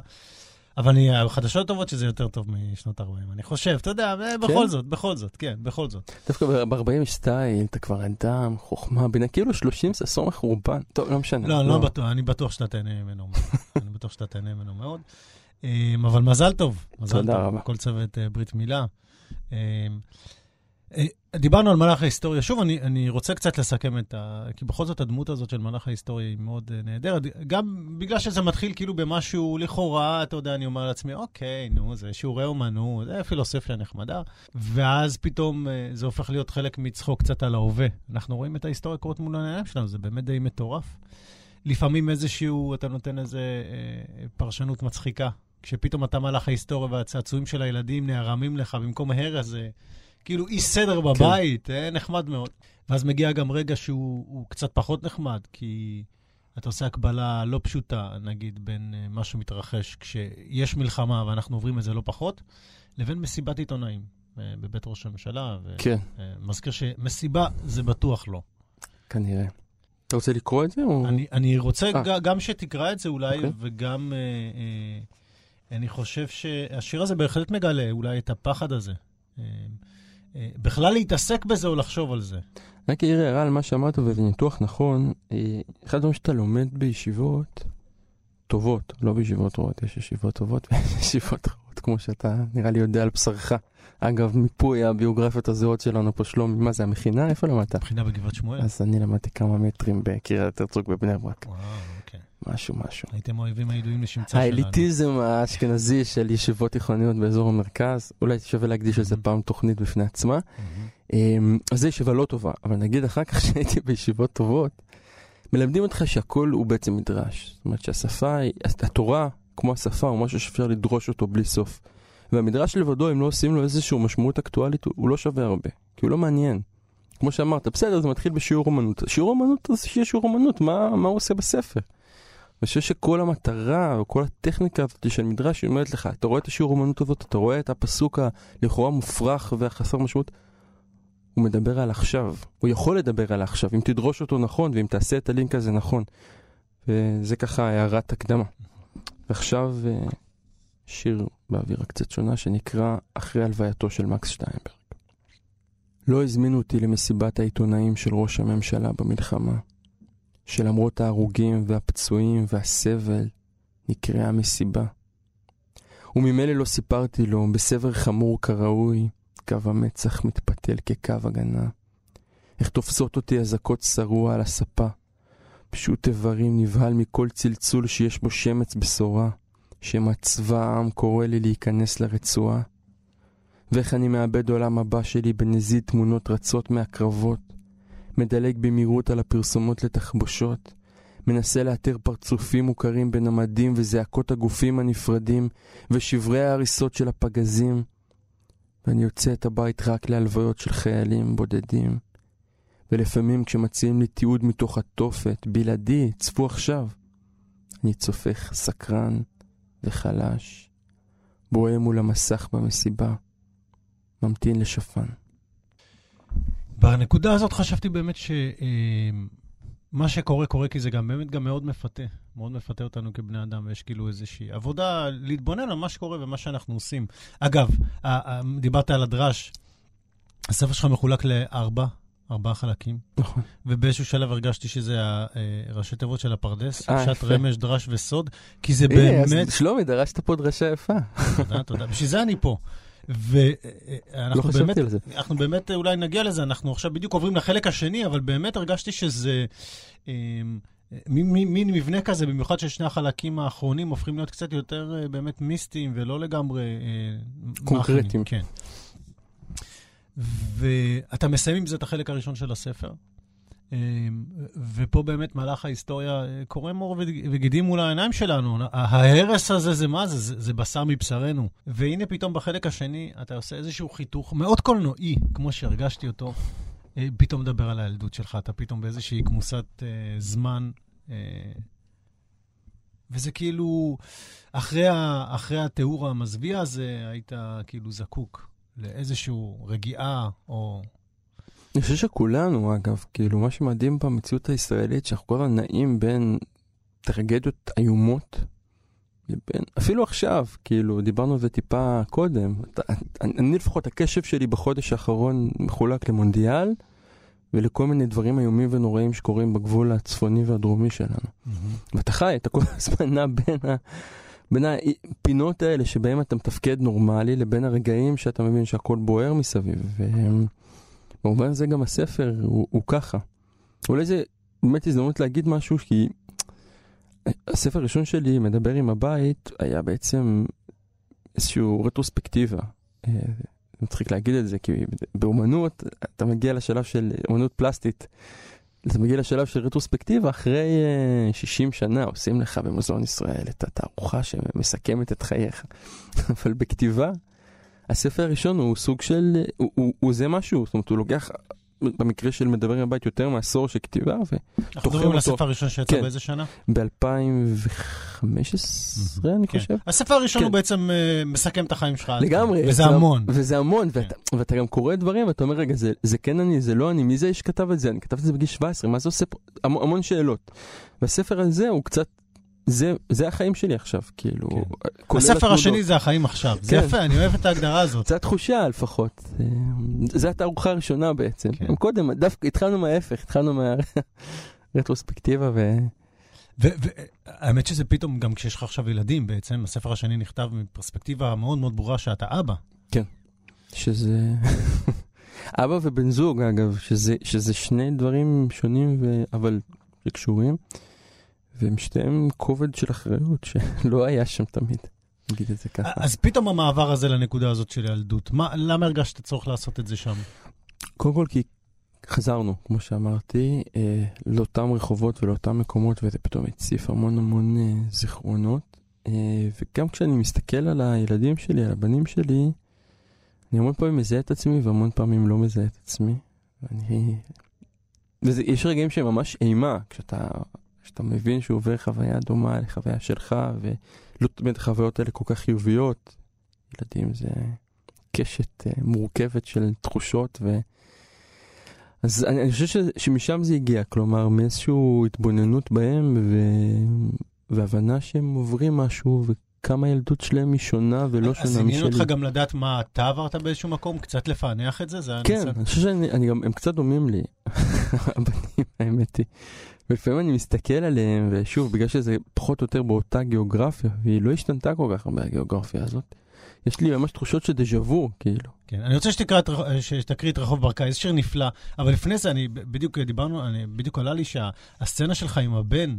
אבל אני, החדשות טובות שזה יותר טוב משנות ה-40. אני חושב, אתה יודע, כן? בכל זאת, בכל זאת, כן, בכל זאת. דווקא ב-40 יש סטייל, אתה כבר אדם, חוכמה, בינה, כאילו 30 זה עשור מחורבן. טוב, לא משנה. לא, אני לא בטוח, אני בטוח שאתה תהנה ממנו מאוד. אני בטוח שאתה תהנה ממנו מאוד. אמ, אבל מזל טוב. מזל תודה רבה. כל צוות אה, ברית מילה. אה, דיברנו על מלאך ההיסטוריה. שוב, אני, אני רוצה קצת לסכם את ה... כי בכל זאת הדמות הזאת של מלאך ההיסטוריה היא מאוד uh, נהדרת. גם בגלל שזה מתחיל כאילו במשהו לכאורה, אתה יודע, אני אומר לעצמי, אוקיי, נו, זה שיעורי אומנות, זה פילוסופיה נחמדה. ואז פתאום uh, זה הופך להיות חלק מצחוק קצת על ההווה. אנחנו רואים את ההיסטוריה קורת מול העיניים שלנו, זה באמת די מטורף. לפעמים איזשהו, אתה נותן איזה uh, פרשנות מצחיקה. כשפתאום אתה מלאך ההיסטוריה והצעצועים של הילדים נערמים לך במקום הרס, כאילו אי סדר כן. בבית, כן. אה, נחמד מאוד. ואז מגיע גם רגע שהוא קצת פחות נחמד, כי אתה עושה הקבלה לא פשוטה, נגיד, בין uh, מה שמתרחש כשיש מלחמה ואנחנו עוברים את זה לא פחות, לבין מסיבת עיתונאים uh, בבית ראש הממשלה. ו- כן. Uh, מזכיר שמסיבה זה בטוח לא. כנראה. אתה רוצה לקרוא את זה? או... אני, אני רוצה ג, גם שתקרא את זה אולי, okay. אוקיי. וגם uh, uh, אני חושב שהשיר הזה בהחלט מגלה אולי את הפחד הזה. אה, בכלל להתעסק בזה או לחשוב על זה. רק אעיר הערה על מה שאמרת, וזה ניתוח נכון. אה, אחד הדברים שאתה לומד בישיבות טובות, לא בישיבות רעות, יש ישיבות טובות ויש ישיבות רעות, כמו שאתה נראה לי יודע על בשרך. אגב, מיפוי הביוגרפיות הזהות שלנו פה, שלומי, מה זה, המכינה? איפה למדת? מכינה בגבעת שמואל. אז אני למדתי כמה מטרים בקריית הרצוג בבני ברק. וואו. משהו, משהו. הייתם האויבים הידועים לשמצה שלנו. האליטיזם האשכנזי של ישיבות תיכוניות באזור המרכז, אולי שווה להקדיש לזה פעם תוכנית בפני עצמה. מהמם. אמ, אז זו ישיבה לא טובה, אבל נגיד אחר כך שהייתי בישיבות טובות, מלמדים אותך שהכל הוא בעצם מדרש. זאת אומרת שהשפה, היא- התורה, כמו השפה, הוא משהו שאפשר לדרוש אותו בלי סוף. והמדרש לבדו, אם לא עושים לו איזושהי משמעות אקטואלית, הוא לא שווה הרבה, כי הוא לא מעניין. כמו שאמרת, בסדר, זה מתחיל בשיעור אומנות. שיעור אומנות, אז שיהיה שיעור אומנות, מה, מה הוא עושה בספר? אני חושב שכל המטרה, או כל הטכניקה הזאת של מדרש, היא אומרת לך, אתה רואה את השיעור אומנות הזאת, אתה רואה את הפסוק הלכאורה מופרך והחסר משמעות, הוא מדבר על עכשיו. הוא יכול לדבר על עכשיו, אם תדרוש אותו נכון, ואם תעשה את הלינק הזה נכון. וזה ככה הערת הקדמה. ועכשיו אה, שיר באווירה קצת שונה, שנקרא אחרי הלווייתו של מקס שטיינברג. לא הזמינו אותי למסיבת העיתונאים של ראש הממשלה במלחמה, שלמרות ההרוגים והפצועים והסבל, נקראה מסיבה. וממילא לא סיפרתי לו, בסבר חמור כראוי, קו המצח מתפתל כקו הגנה. איך תופסות אותי אזעקות שרוע על הספה. פשוט איברים נבהל מכל צלצול שיש בו שמץ בשורה, שמא צבא העם קורא לי להיכנס לרצועה. ואיך אני מאבד עולם הבא שלי בנזיד תמונות רצות מהקרבות, מדלג במהירות על הפרסומות לתחבושות, מנסה לאתר פרצופים מוכרים בין המדים וזעקות הגופים הנפרדים ושברי ההריסות של הפגזים, ואני יוצא את הבית רק להלוויות של חיילים בודדים. ולפעמים כשמציעים לי תיעוד מתוך התופת, בלעדי, צפו עכשיו. אני צופך סקרן וחלש, בוהה מול המסך במסיבה, ממתין לשפן. בנקודה הזאת חשבתי באמת שמה שקורה, קורה כי זה גם באמת גם מאוד מפתה. מאוד מפתה אותנו כבני אדם, ויש כאילו איזושהי עבודה להתבונן על מה שקורה ומה שאנחנו עושים. אגב, דיברת על הדרש, הספר שלך מחולק לארבע, ארבעה חלקים, נכון. ובאיזשהו שלב הרגשתי שזה הראשי תיבות של הפרדס, אה, שעת יפה. רמש, דרש וסוד, כי זה הנה, באמת... שלומי, דרשת פה דרשה יפה. תודה, תודה. בשביל זה אני פה. לא ואנחנו חשבתי באמת, על זה. אנחנו באמת אה, אולי נגיע לזה, אנחנו עכשיו בדיוק עוברים לחלק השני, אבל באמת הרגשתי שזה... אה, מין מבנה כזה, במיוחד ששני החלקים האחרונים הופכים להיות קצת יותר אה, באמת מיסטיים ולא לגמרי... אה, קונקרטיים. כן. ואתה מסיים עם זה את החלק הראשון של הספר. אה, ופה באמת מהלך ההיסטוריה אה, קורם עור וגידים מול העיניים שלנו. ההרס הזה זה מה? זה, זה בשר מבשרנו. והנה פתאום בחלק השני אתה עושה איזשהו חיתוך מאוד קולנועי, כמו שהרגשתי אותו. אה, פתאום מדבר על הילדות שלך, אתה פתאום באיזושהי כמוסת אה, זמן. אה, וזה כאילו, אחרי, ה, אחרי התיאור המזוויע הזה, היית כאילו זקוק לאיזושהי רגיעה, או... אני חושב שכולנו, אגב, כאילו, מה שמדהים במציאות הישראלית, שאנחנו כל הזמן נעים בין טרגדיות איומות, לבין, אפילו עכשיו, כאילו, דיברנו על זה טיפה קודם. אני, לפחות, הקשב שלי בחודש האחרון מחולק למונדיאל, ולכל מיני דברים איומים ונוראים שקורים בגבול הצפוני והדרומי שלנו. ואתה חי, אתה כל הזמן נע בין, ה, בין הפינות האלה שבהם אתה מתפקד נורמלי, לבין הרגעים שאתה מבין שהכל בוער מסביב. ובמובן הזה גם הספר הוא, הוא ככה. אולי זה באמת הזדמנות להגיד משהו, כי הספר הראשון שלי, מדבר עם הבית, היה בעצם איזושהי רטרוספקטיבה. אה, מצחיק להגיד את זה, כי באומנות אתה מגיע לשלב של אומנות פלסטית. אתה מגיע לשלב של רטרוספקטיבה, אחרי אה, 60 שנה עושים לך במוזיאון ישראל את התערוכה שמסכמת את חייך. אבל בכתיבה, הספר הראשון הוא סוג של, הוא, הוא, הוא זה משהו, זאת אומרת הוא לוקח במקרה של מדבר עם הבית יותר מעשור של כתיבה, אנחנו תוחם מדברים על אותו. הספר הראשון שיצא כן. באיזה שנה? וב-2015 אני כן. חושב. הספר הראשון כן. הוא בעצם אה, מסכם את החיים שלך. לגמרי. וזה זה- המון. וזה המון, ואתה, ואתה גם קורא דברים, ואתה אומר, רגע, זה, זה כן אני, זה לא אני, מי זה שכתב את זה? אני כתבתי את זה בגיל 17, מה זה עושה פה? המון, המון שאלות. והספר הזה הוא קצת זה, זה החיים שלי עכשיו, כאילו. כן. הספר התמודות. השני זה החיים עכשיו. כן. זה יפה, אני אוהב את ההגדרה הזאת. זו התחושה לפחות. אה, זו התערוכה הראשונה בעצם. כן. קודם, דווקא התחלנו מההפך, התחלנו מהרטרוספקטיבה ו... והאמת שזה פתאום, גם כשיש לך עכשיו ילדים, בעצם הספר השני נכתב מפרספקטיבה מאוד מאוד ברורה שאתה אבא. כן. שזה... אבא ובן זוג, אגב, שזה, שזה שני דברים שונים, ו... אבל שקשורים, והם שתיהם כובד של אחריות שלא היה שם תמיד. נגיד את זה ככה. אז פתאום המעבר הזה לנקודה הזאת של ילדות, מה, למה הרגשת צורך לעשות את זה שם? קודם כל כי חזרנו, כמו שאמרתי, אה, לאותם רחובות ולאותם מקומות, וזה פתאום הציף המון המון אה, זיכרונות. אה, וגם כשאני מסתכל על הילדים שלי, על הבנים שלי, אני המון פעמים מזהה את עצמי והמון פעמים לא מזהה את עצמי. ואני... ויש רגעים שהם ממש אימה, כשאתה, כשאתה מבין שהוא עובר חוויה דומה לחוויה שלך, ולא תמיד החוויות האלה כל כך חיוביות. ילדים זה קשת uh, מורכבת של תחושות, ו... אז אני, אני חושב ש, שמשם זה הגיע, כלומר, מאיזושהי התבוננות בהם, ו... והבנה שהם עוברים משהו, כמה הילדות שלהם היא שונה ולא שונה משלי. אז עניין אותך גם לדעת מה אתה עברת באיזשהו מקום? קצת לפענח את זה? זה כן. אני חושב שהם קצת דומים לי, הבנים, האמת היא. ולפעמים אני מסתכל עליהם, ושוב, בגלל שזה פחות או יותר באותה גיאוגרפיה, והיא לא השתנתה כל כך הרבה הגיאוגרפיה הזאת, יש לי ממש תחושות של דז'ה וו, כאילו. כן, אני רוצה שתקרא את, שתקריא את רחוב ברקאי, זה שיר נפלא, אבל לפני זה, אני בדיוק דיברנו, אני, בדיוק עלה לי שהסצנה שלך עם הבן,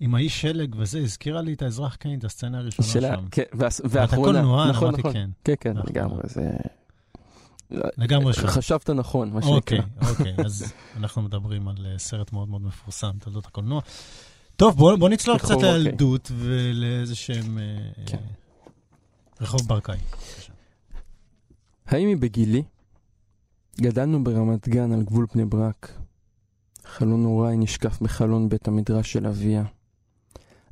עם האיש שלג וזה, הזכירה לי את האזרח קיין, את הסצנה הראשונה שלה, שם. כן, והאחרונה. אתה קולנוען, נכון, נכון. כן. כן, כן, נכון. לגמרי, זה... לגמרי שם. חשבת נכון, מה שנקרא. אוקיי, אוקיי, אז אנחנו מדברים על אה, סרט מאוד מאוד מפורסם, תולדות הקולנוע. טוב, בוא, בוא נצלול קצת אוקיי. לילדות. ולאיזה שהם... אה, כן. רחוב ברקאי. האם היא בגילי? גדלנו ברמת גן על גבול בני ברק. חלון הוריי נשקף בחלון בית המדרש של אביה.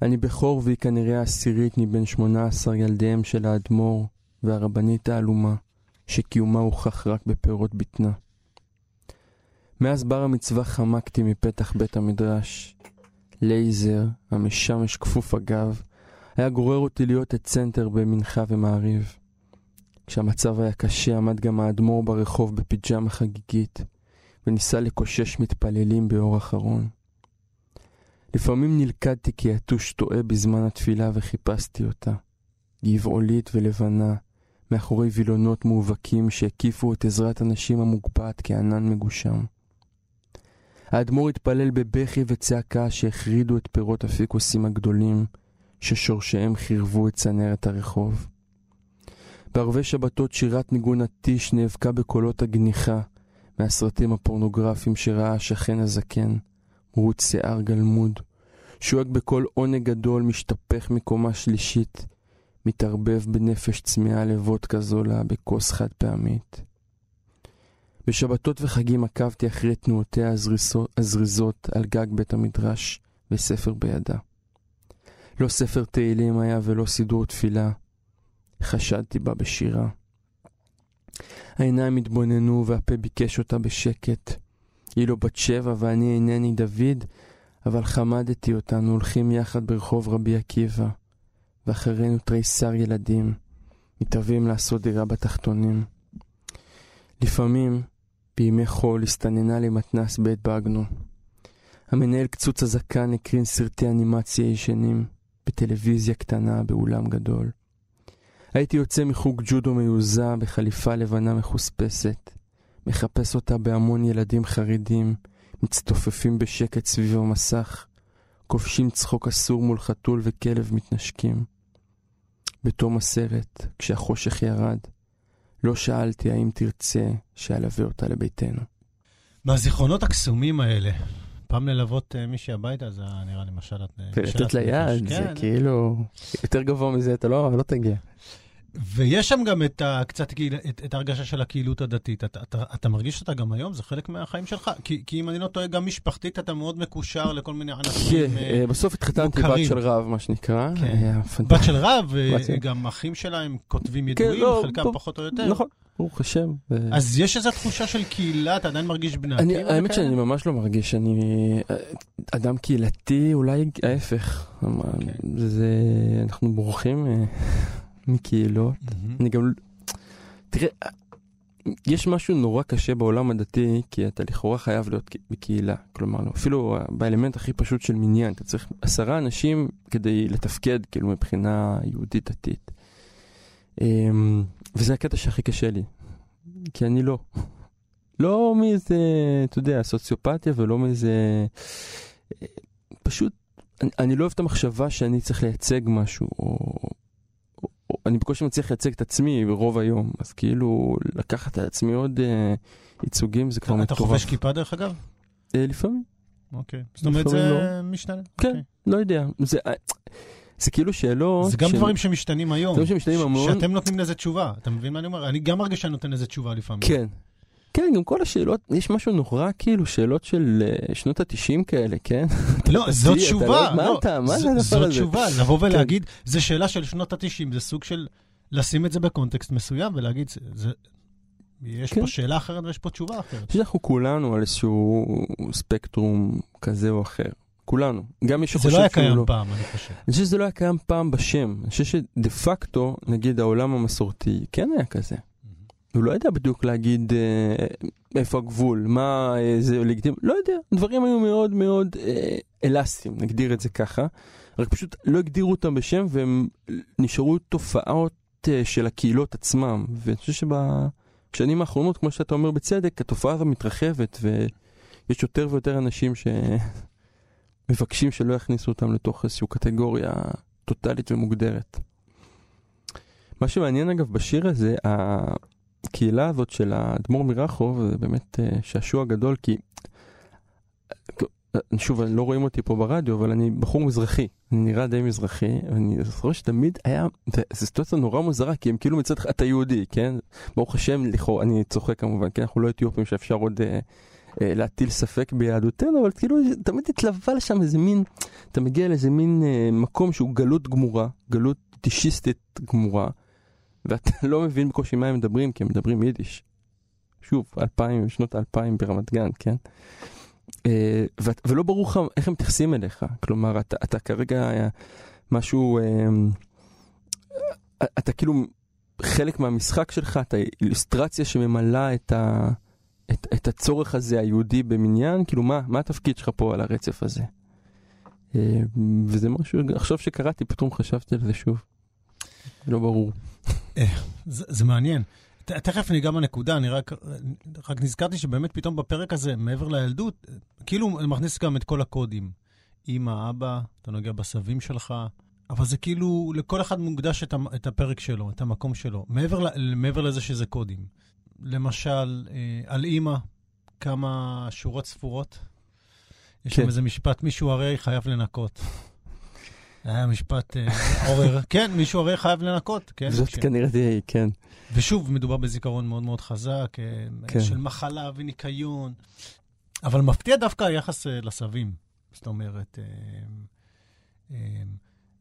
אני בכור והיא כנראה העשירית מבין שמונה עשר ילדיהם של האדמו"ר והרבנית העלומה, שקיומה הוכח רק בפירות בטנה. מאז בר המצווה חמקתי מפתח בית המדרש. לייזר, המשמש כפוף הגב, היה גורר אותי להיות את צנטר במנחה ומעריב. כשהמצב היה קשה עמד גם האדמו"ר ברחוב בפיג'מה חגיגית, וניסה לקושש מתפללים באור אחרון. לפעמים נלכדתי כיתוש טועה בזמן התפילה וחיפשתי אותה, גבעולית ולבנה, מאחורי וילונות מאובקים שהקיפו את עזרת הנשים המוגבעת כענן מגושם. האדמו"ר התפלל בבכי וצעקה שהחרידו את פירות הפיקוסים הגדולים, ששורשיהם חירבו את צנרת הרחוב. בערבי שבתות שירת ניגון הטיש נאבקה בקולות הגניחה מהסרטים הפורנוגרפיים שראה השכן הזקן, רות שיער גלמוד, שואג בקול עונג גדול משתפך מקומה שלישית, מתערבב בנפש צמאה לוודקה זולה בכוס חד פעמית. בשבתות וחגים עקבתי אחרי תנועותיה הזריזות על גג בית המדרש וספר בידה. לא ספר תהילים היה ולא סידור תפילה. חשדתי בה בשירה. העיניים התבוננו והפה ביקש אותה בשקט. היא לא בת שבע ואני אינני דוד, אבל חמדתי אותנו הולכים יחד ברחוב רבי עקיבא, ואחרינו תריסר ילדים, מתאבים לעשות דירה בתחתונים. לפעמים, בימי חול, הסתננה לי מתנס בית בגנו. המנהל קצוץ הזקן הקרין סרטי אנימציה ישנים, בטלוויזיה קטנה באולם גדול. הייתי יוצא מחוג ג'ודו מיוזע בחליפה לבנה מחוספסת, מחפש אותה בהמון ילדים חרדים, מצטופפים בשקט סביב המסך, כובשים צחוק אסור מול חתול וכלב מתנשקים. בתום הסרט, כשהחושך ירד, לא שאלתי האם תרצה שאלווה אותה לביתנו. מהזיכרונות הקסומים האלה, פעם ללוות uh, מישהי הביתה, זה נראה לי משל... ולתת לה יד, זה כן. כאילו... יותר גבוה מזה אתה לא, לא תגיע. ויש שם גם את ה, קצת את, את ההרגשה של הקהילות הדתית. אתה, אתה, אתה מרגיש אותה גם היום? זה חלק מהחיים שלך? כי, כי אם אני לא טועה, גם משפחתית אתה מאוד מקושר לכל מיני ענפים כן, אה, בסוף התחתנתי בת של רב, מה שנקרא. כן. בת של רב, וגם אחים שלה הם כותבים כן, ידועים, כן, לא, חלקם בוא, פחות או יותר. נכון. ברוך השם. ו... אז יש איזו תחושה של קהילה, אתה עדיין מרגיש בני אני, האמת שאני ממש לא מרגיש, אני אדם קהילתי, אולי ההפך. Okay. אוקיי. זה, אנחנו בורחים מקהילות. Mm-hmm. אני גם... תראה, יש משהו נורא קשה בעולם הדתי, כי אתה לכאורה חייב להיות בקהילה. כלומר, אפילו באלמנט הכי פשוט של מניין, אתה צריך עשרה אנשים כדי לתפקד, כאילו, מבחינה יהודית דתית. אמ, וזה הקטע שהכי קשה לי, כי אני לא. לא מאיזה, אתה יודע, סוציופתיה ולא מאיזה... פשוט, אני, אני לא אוהב את המחשבה שאני צריך לייצג משהו, או, אני בקושי מצליח לייצג את עצמי רוב היום, אז כאילו לקחת על עצמי עוד אה, ייצוגים זה כבר מטורף. אתה חובש כיפה דרך אגב? אה, לפעמים. אוקיי. זאת אומרת זה לא. משתנה? כן, אוקיי. לא יודע. זה... אה, זה כאילו שאלות... זה גם ש... דברים שמשתנים היום. דברים שמשתנים המון. שאתם נותנים לזה תשובה. אתה מבין מה אני אומר? אני גם מרגיש שאני נותן לזה תשובה לפעמים. כן, כן, גם כל השאלות, יש משהו נורא כאילו, שאלות של uh, שנות התשעים כאלה, כן? לא, זו תשובה. מה לא, אתה, מה זה הדבר הזה? זו תשובה, לבוא כן. ולהגיד. זו שאלה של שנות התשעים, זה סוג של לשים את זה בקונטקסט מסוים ולהגיד, זה, יש כן. פה שאלה אחרת ויש פה תשובה אחרת. אני חושב שאנחנו כולנו על איזשהו ספקטרום כזה או אחר. כולנו. גם מי שחושב זה לא היה קיים לא... פעם, אני חושב. אני חושב שזה לא היה קיים פעם בשם. אני חושב שדה פקטו, נגיד העולם המסורתי, כן היה כזה. הוא לא יודע בדיוק להגיד אה, איפה הגבול, מה אה, זה לגיטימי, לא יודע, דברים היו מאוד מאוד אה, אלסטיים, נגדיר את זה ככה, רק פשוט לא הגדירו אותם בשם והם נשארו תופעות אה, של הקהילות עצמם, ואני חושב שבשנים האחרונות, כמו שאתה אומר בצדק, התופעה הזו מתרחבת ויש יותר ויותר אנשים שמבקשים שלא יכניסו אותם לתוך איזושהי קטגוריה טוטאלית ומוגדרת. מה שמעניין אגב בשיר הזה, הקהילה הזאת של האדמו"ר מרחוב זה באמת uh, שעשוע גדול כי אה, שוב לא רואים אותי פה ברדיו אבל אני בחור מזרחי. אני נראה די מזרחי ואני זוכר שתמיד היה זו סיטואציה נורא מוזרה כי הם כאילו מצד אתה יהודי כן? ברוך השם לכאורה אני צוחק כמובן כן? אנחנו לא אתיופים שאפשר עוד uh, uh, להטיל ספק ביהדותנו אבל כאילו תמיד התלווה לשם איזה מין אתה מגיע לאיזה מין uh, מקום שהוא גלות גמורה גלות טישיסטית גמורה. ואתה לא מבין בקושי מה הם מדברים, כי הם מדברים יידיש. שוב, אלפיים, שנות האלפיים ברמת גן, כן? אה, ולא ברור לך איך הם מתייחסים אליך. כלומר, אתה, אתה כרגע היה משהו, אה, אתה כאילו חלק מהמשחק שלך, אתה אילוסטרציה שממלאה את, ה, את, את הצורך הזה היהודי במניין, כאילו מה, מה התפקיד שלך פה על הרצף הזה? אה, וזה משהו, עכשיו שקראתי, פתאום חשבתי על זה שוב. לא ברור. אה, זה, זה מעניין. ת, תכף ניגע בנקודה, אני רק, רק נזכרתי שבאמת פתאום בפרק הזה, מעבר לילדות, כאילו מכניס גם את כל הקודים. אמא, אבא, אתה נוגע בסבים שלך, אבל זה כאילו, לכל אחד מוקדש את, את הפרק שלו, את המקום שלו, מעבר, מעבר לזה שזה קודים. למשל, אה, על אמא, כמה שורות ספורות. יש כן. שם איזה משפט, מישהו הרי חייב לנקות. היה משפט אה, עורר, כן, מישהו הרי חייב לנקות, כן. זאת כנראה תהיה, כן. ושוב, מדובר בזיכרון מאוד מאוד חזק, אה, כן. של מחלה וניקיון. אבל מפתיע דווקא היחס אה, לסבים. זאת אומרת,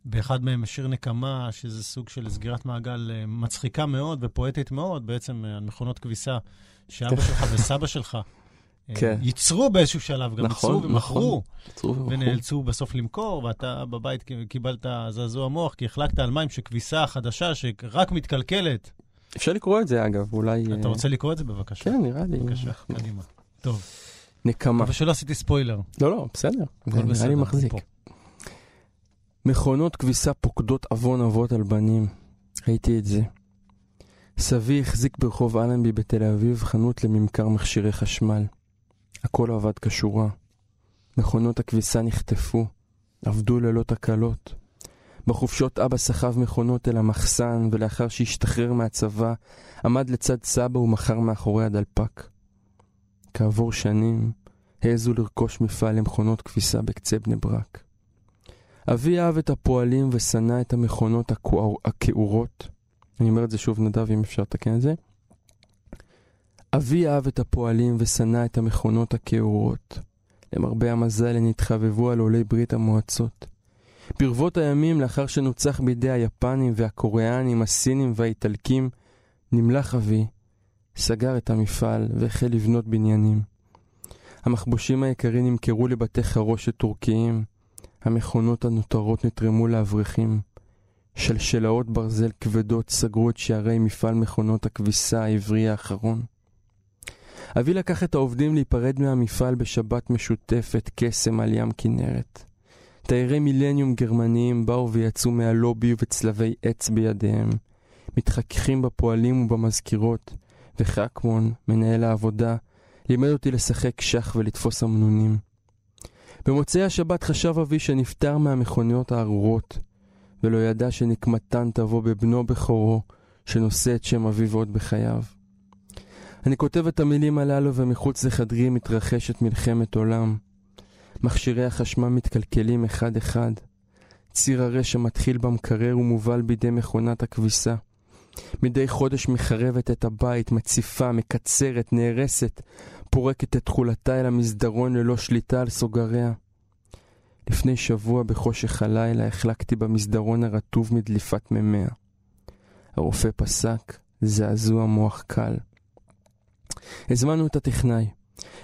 באחד מהם שיר נקמה, שזה סוג של סגירת מעגל מצחיקה מאוד ופואטית מאוד, בעצם על מכונות כביסה, שאבא כן. שלך וסבא שלך כן. ייצרו באיזשהו שלב, גם נכון, ייצרו ומכרו, נכון. ונאלצו בסוף למכור, ואתה בבית קיבלת זעזוע מוח, כי החלקת על מים שכביסה חדשה שרק מתקלקלת. אפשר לקרוא את זה, אגב, אולי... אתה אה, רוצה לקרוא את זה בבקשה? כן, נראה לי. בבקשה, קדימה. טוב. נקמה. אבל שלא עשיתי ספוילר. לא, לא, בסדר. זה נראה לי מחזיק. מכונות כביסה פוקדות עוון אבות על בנים. ראיתי את זה. סבי החזיק ברחוב אלנבי בתל אביב חנות לממכר מכשירי חשמל. הכל עבד כשורה. מכונות הכביסה נחטפו, עבדו ללא תקלות. בחופשות אבא סחב מכונות אל המחסן, ולאחר שהשתחרר מהצבא, עמד לצד סבא ומכר מאחורי הדלפק. כעבור שנים, העזו לרכוש מפעל למכונות כביסה בקצה בני ברק. אבי אהב את הפועלים ושנא את המכונות הכעורות. אני אומר את זה שוב, נדב, אם אפשר לתקן את זה. אבי אהב את הפועלים ושנא את המכונות הכעורות. למרבה המזל הן התחבבו על עולי ברית המועצות. ברבות הימים, לאחר שנוצח בידי היפנים והקוריאנים, הסינים והאיטלקים, נמלח אבי, סגר את המפעל והחל לבנות בניינים. המחבושים היקרים נמכרו לבתי חרושת טורקיים, המכונות הנותרות נתרמו לאברכים. שלשלאות ברזל כבדות סגרו את שערי מפעל מכונות הכביסה העברי האחרון. אבי לקח את העובדים להיפרד מהמפעל בשבת משותפת קסם על ים כנרת. תיירי מילניום גרמניים באו ויצאו מהלובי וצלבי עץ בידיהם, מתחככים בפועלים ובמזכירות, וחכמון, מנהל העבודה, לימד אותי לשחק שח ולתפוס אמנונים. במוצאי השבת חשב אבי שנפטר מהמכוניות הארורות, ולא ידע שנקמתן תבוא בבנו בכורו, שנושא את שם אביו עוד בחייו. אני כותב את המילים הללו ומחוץ לחדרי מתרחשת מלחמת עולם. מכשירי החשמל מתקלקלים אחד-אחד. ציר הרשע מתחיל במקרר ומובל בידי מכונת הכביסה. מדי חודש מחרבת את הבית, מציפה, מקצרת, נהרסת, פורקת את תכולתה אל המסדרון ללא שליטה על סוגריה. לפני שבוע בחושך הלילה החלקתי במסדרון הרטוב מדליפת ממיה. הרופא פסק, זעזוע מוח קל. הזמנו את הטכנאי.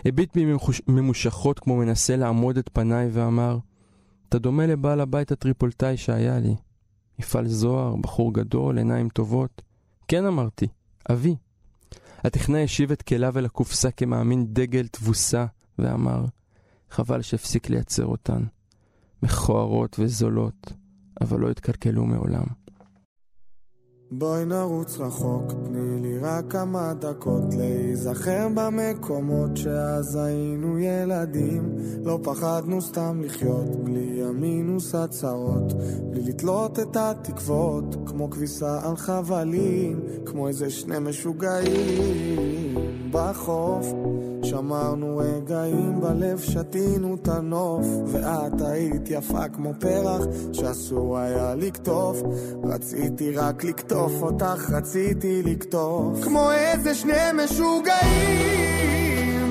הביט בי ממושכות כמו מנסה לעמוד את פניי ואמר, אתה דומה לבעל הבית הטריפולטאי שהיה לי. מפעל זוהר, בחור גדול, עיניים טובות. כן אמרתי, אבי. הטכנאי השיב את כליו אל הקופסה כמאמין דגל תבוסה, ואמר, חבל שהפסיק לייצר אותן. מכוערות וזולות, אבל לא התקלקלו מעולם. בואי נרוץ רחוק, לי רק כמה דקות להיזכר במקומות שאז היינו ילדים. לא פחדנו סתם לחיות, בלי המינוס הצרות בלי לתלות את התקוות, כמו כביסה על חבלים כמו איזה שני משוגעים בחוף שמרנו רגעים בלב, שתינו את הנוף ואת היית יפה כמו פרח שאסור היה לקטוף. רציתי רק לקטוף אותך, רציתי לקטוף. כמו איזה שני משוגעים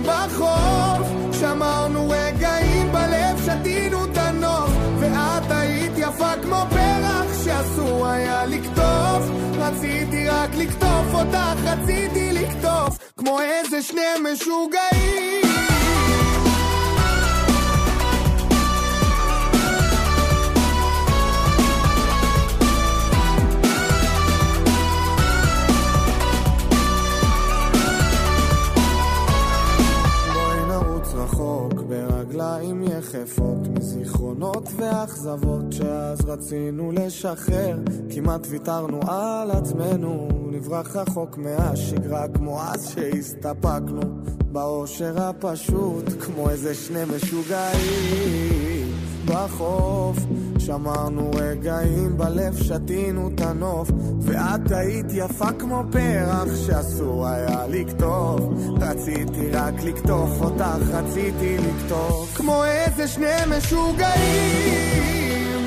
בחוף. שמרנו רגעים בלב, שתינו את הנוף ואת היית יפה כמו פרח שאסור היה לקטוף רציתי רק לקטוף אותך, רציתי לקטוף כמו איזה שני משוגעים ברגליים יחפות מזיכרונות ואכזבות שאז רצינו לשחרר. כמעט ויתרנו על עצמנו נברח רחוק מהשגרה כמו אז שהסתפקנו. באושר הפשוט כמו איזה שני משוגעים בחוף. שמרנו רגעים בלב, שתינו את הנוף. ואת היית יפה כמו פרח שאסור היה לקטוף רציתי רק לקטוף אותך, רציתי לקטוף. כמו איזה שני משוגעים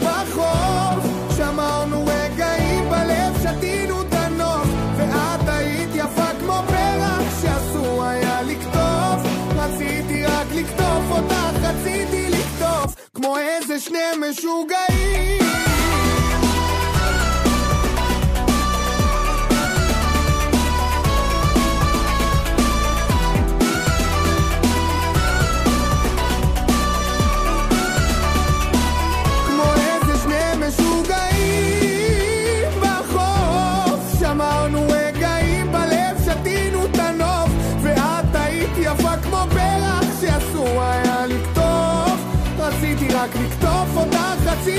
בחוף. שמרנו רגעים בלב, שתינו את הנוף. ואת היית יפה כמו פרח שאסור היה לקטוף רציתי רק לקטוף אותך, רציתי כמו איזה שני משוגעים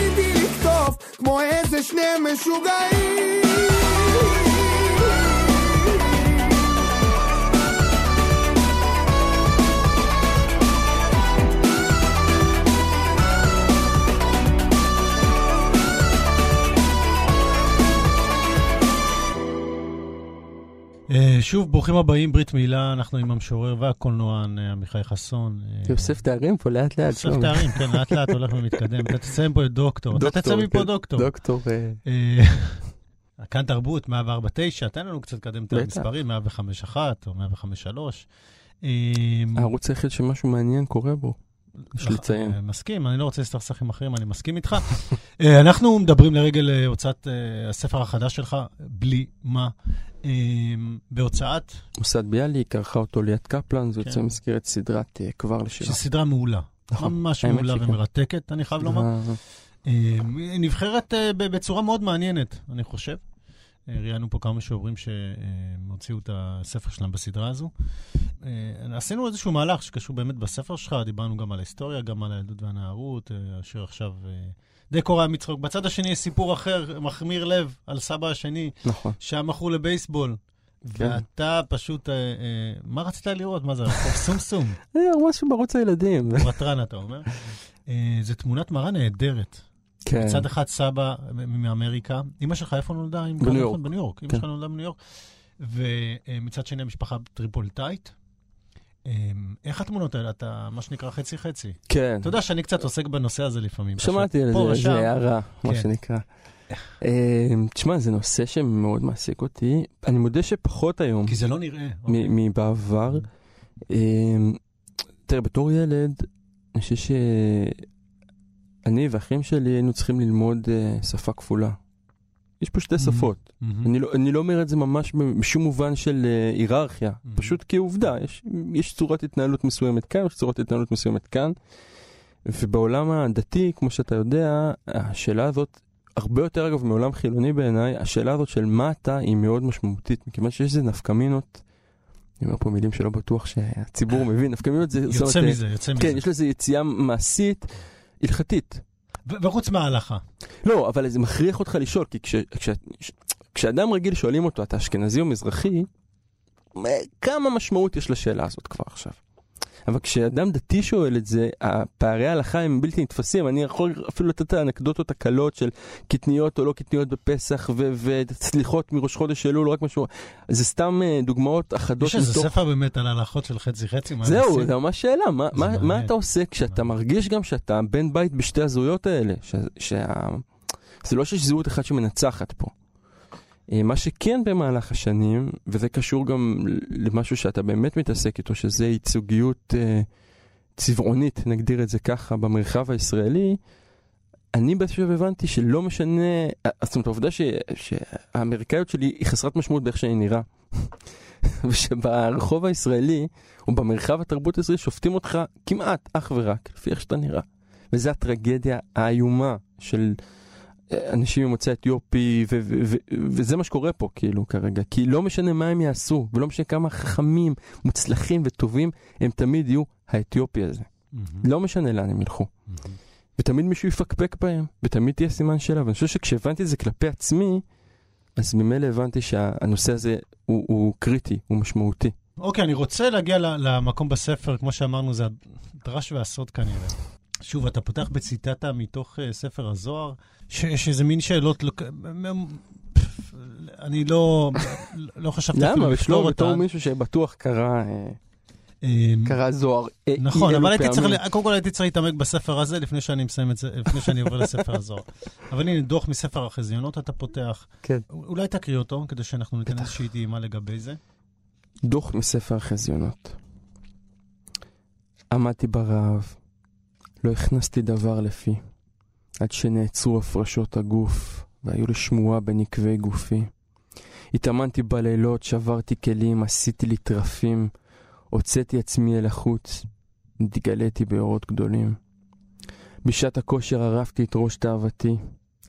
רציתי לקטוף כמו איזה שני משוגעים אה, שוב, ברוכים הבאים, ברית מילה, אנחנו עם המשורר והקולנוען אה, עמיחי חסון. אה, יוסף תארים פה לאט לאט. שלומי. תארים, כן, לאט לאט הולך ומתקדם. אתה תסיים פה את דוקטור. אתה תצא מפה דוקטור. דוקטור. אה, כאן תרבות, 104.9, תן לנו קצת לקדם את. המספרים, 105.1 או 105.3. אמ, הערוץ היחיד שמשהו מעניין קורה בו. יש לציין. אה, מסכים, אני לא רוצה להסתכסך עם אחרים, אני מסכים איתך. אנחנו מדברים לרגל הוצאת הספר החדש שלך, בלי מה, בהוצאת, מוסד ביאליק ערכה אותו ליאת קפלן, זה כן. יוצא במסגרת סדרת אה, כבר לשירה. שהיא סדרה מעולה. נכון, ממש מעולה. ומרתקת, אני חייב לומר. אה, היא נבחרת אה, בצורה מאוד מעניינת, אני חושב. ראיינו פה כמה משוררים שהוציאו את הספר שלהם בסדרה הזו. עשינו איזשהו מהלך שקשור באמת בספר שלך, דיברנו גם על ההיסטוריה, גם על הילדות והנערות, השיר עכשיו די קורע מצחוק. בצד השני יש סיפור אחר, מחמיר לב, על סבא השני, נכון. שהיה מכור לבייסבול. כן. ואתה פשוט, אה, אה, מה רצית לראות? מה זה, רחוב סומסום? אה, משהו בערוץ הילדים. ותרן, אתה אומר. אה, זו תמונת מראה נהדרת. כן. מצד אחד סבא מאמריקה, אימא שלך איפה נולדה? בניו יורק. בניו יורק. אימא כן. שלך נולדה בניו יורק. ומצד שני המשפחה טריפוליטאית. אה, איך התמונות האלה? אתה מה שנקרא חצי-חצי. כן. אתה יודע שאני קצת עוסק בנושא הזה לפעמים. שמעתי על זה. זה הערה, מה כן. שנקרא. אה, תשמע, זה נושא שמאוד מעסיק אותי. אני מודה שפחות היום כי זה לא נראה. אוקיי. מבעבר. אה, תראה, בתור ילד, אני חושב שאני ואחים שלי היינו צריכים ללמוד אה, שפה כפולה. יש פה שתי שפות. מהמם. אני לא, אני לא אומר את זה ממש בשום מובן של אה, היררכיה, Mhm. פשוט כעובדה, יש, יש צורת התנהלות מסוימת כאן, יש צורת התנהלות מסוימת כאן, ובעולם הדתי, כמו שאתה יודע, השאלה הזאת, הרבה יותר אגב מעולם חילוני בעיניי, השאלה הזאת של מה אתה היא מאוד משמעותית, מכיוון שיש איזה נפקמינות, אני אומר פה מילים שלא בטוח שהציבור מבין, נפקמינות זה... יוצא אומרת, מזה, יוצא כן, מזה. יש לזה יציאה מעשית, הלכתית. וחוץ מההלכה. לא, אבל זה מכריח אותך לשאול, כי כש, כש, כשאדם רגיל שואלים אותו, אתה אשכנזי או מזרחי, מה- כמה משמעות יש לשאלה הזאת כבר עכשיו? אבל כשאדם דתי שואל את זה, הפערי ההלכה הם בלתי נתפסים. אני יכול אפילו לתת את האנקדוטות הקלות של קטניות או לא קטניות בפסח ו- וסליחות מראש חודש אלול, רק משהו. זה סתם אה, דוגמאות אחדות יש איזה ספר באמת על ההלכות של חצי-חצי? מה זהו? זה ממש שאלה, מה, מה. מה אתה עושה כשאתה מרגיש גם שאתה בן בית בשתי הזהויות האלה? ש, שה... זה לא שיש זהות אחת שמנצחת פה. אה, מה שכן במהלך השנים, וזה קשור גם למשהו שאתה באמת מתעסק איתו, שזה ייצוגיות אה, צבעונית, נגדיר את זה ככה, במרחב הישראלי, אני שלב הבנתי שלא משנה, אה, זאת אומרת העובדה ש, שהאמריקאיות שלי היא חסרת משמעות באיך שאני נראה. ושברחוב הישראלי, או במרחב התרבות הישראלי, שופטים אותך כמעט אך ורק לפי איך שאתה נראה. וזו הטרגדיה האיומה של אנשים ממוצא אתיופי, ו- ו- ו- וזה מה שקורה פה, כאילו, כרגע. כי לא משנה מה הם יעשו, ולא משנה כמה חכמים, מוצלחים וטובים, הם תמיד יהיו האתיופי הזה. מהמם. לא משנה לאן הם ילכו. מהמם. ותמיד מישהו יפקפק בהם, ותמיד תהיה סימן שאלה. ואני חושב שכשהבנתי את זה כלפי עצמי, אז ממילא הבנתי שהנושא הזה הוא, הוא קריטי, הוא משמעותי. אוקיי, אני רוצה להגיע למקום בספר, כמו שאמרנו, זה הדרש והסוד כנראה. שוב, אתה פותח בציטטה מתוך uh, ספר הזוהר, שיש איזה מין שאלות, אני לא, לא חשבתי אפילו למה? לפתור ושלום, בתור אותה. מישהו שבטוח קרא, אה, אמ, קרא זוהר נכון, אבל הייתי צריך, קודם כל הייתי צריך להתעמק בספר הזה לפני שאני מסיים את זה, לפני שאני עובר לספר הזוהר. אבל הנה, דוח מספר החזיונות אתה פותח. כן. אולי תקריא אותו, כדי שאנחנו ניתן. איזושהי טעימה לגבי זה. דוח מספר החזיונות. עמדתי ברעב, לא הכנסתי דבר לפי, עד שנעצרו הפרשות הגוף, והיו לשמועה בנקבי גופי. התאמנתי בלילות, שברתי כלים, עשיתי לי טרפים, הוצאתי עצמי אל החוץ, התגליתי באורות גדולים. בשעת הכושר ערפתי את ראש תאוותי,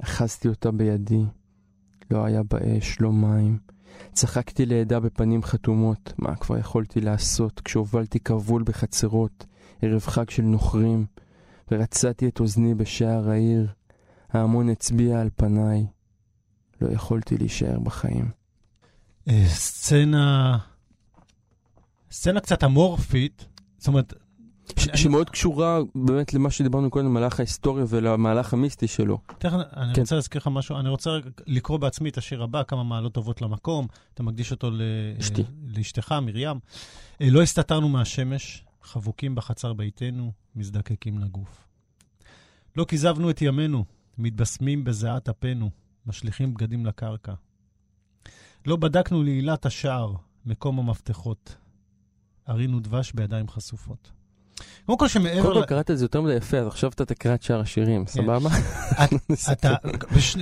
אחזתי אותה בידי. לא היה באש, לא מים. צחקתי לידה בפנים חתומות, מה כבר יכולתי לעשות כשהובלתי כבול בחצרות, ערב חג של נוכרים, ורצעתי את אוזני בשער העיר. ההמון הצביע על פניי. לא יכולתי להישאר בחיים. אה, סצנה, סצנה קצת אמורפית, זאת אומרת, ש- אני- שמאוד קשורה באמת למה שדיברנו קודם, למהלך ההיסטוריה ולמהלך המיסטי שלו. תכף אני כן. רוצה להזכיר לך משהו, אני רוצה לקרוא בעצמי את השיר הבא, כמה מעלות טובות למקום, אתה מקדיש אותו ל- אשתי. לאשתך, מרים. אה, לא הסתתרנו מהשמש, חבוקים בחצר ביתנו, מזדקקים לגוף. לא כיזבנו את ימינו, מתבשמים בזיעת אפינו, משליכים בגדים לקרקע, לא בדקנו לעילת השער, מקום המפתחות. ארינו דבש בידיים חשופות. קודם כל שמעבר... קודם כל קראת את זה יותר מדי יפה, אז עכשיו אתה תקרא את שאר השירים, כן. סבבה?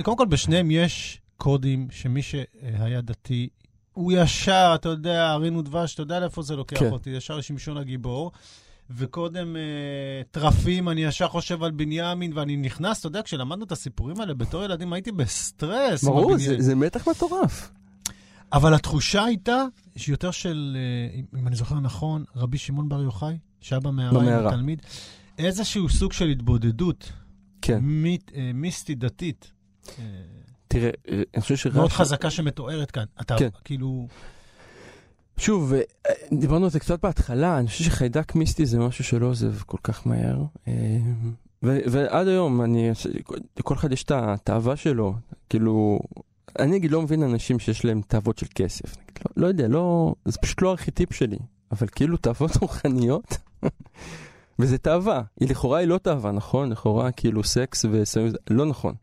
קודם כל, בשניהם יש קודים שמי שהיה דתי, הוא ישר, אתה יודע, ארינו דבש, אתה יודע לאיפה זה לוקח כן. אותי, ישר לשמשון הגיבור. וקודם אה, טרפים, אני ישר חושב על בנימין, ואני נכנס, אתה יודע, כשלמדנו את הסיפורים האלה בתור ילדים, הייתי בסטרס. ברור. זה- זה מתח מטורף. אבל התחושה הייתה שיותר של, אה, אם- אני זוכר נכון, רבי שמעון בר יוחאי, שהיה במערה עם. התלמיד, איזשהו סוג של התבודדות כן. אה, מיסטית דתית. אה, תראה, אה, אני חושב שרש"י... מאוד חזקה שמתוארת כאן. אתה כן. כאילו... שוב, אה, דיברנו על זה קצת בהתחלה, אני חושב שחיידק מיסטי זה משהו שלא עוזב כל כך מהר. אה, ו- ועד היום, אני, לכל אחד יש את התאווה שלו. כאילו, אני נגיד לא מבין אנשים שיש להם תאוות של כסף. נגיד, לא, לא יודע, לא, זה פשוט לא ארכיטיפ שלי. אבל כאילו תאוות רוחניות, וזה תאווה. היא לכאורה היא לא תאווה, נכון? לכאורה כאילו סקס וסמים, לא נכון.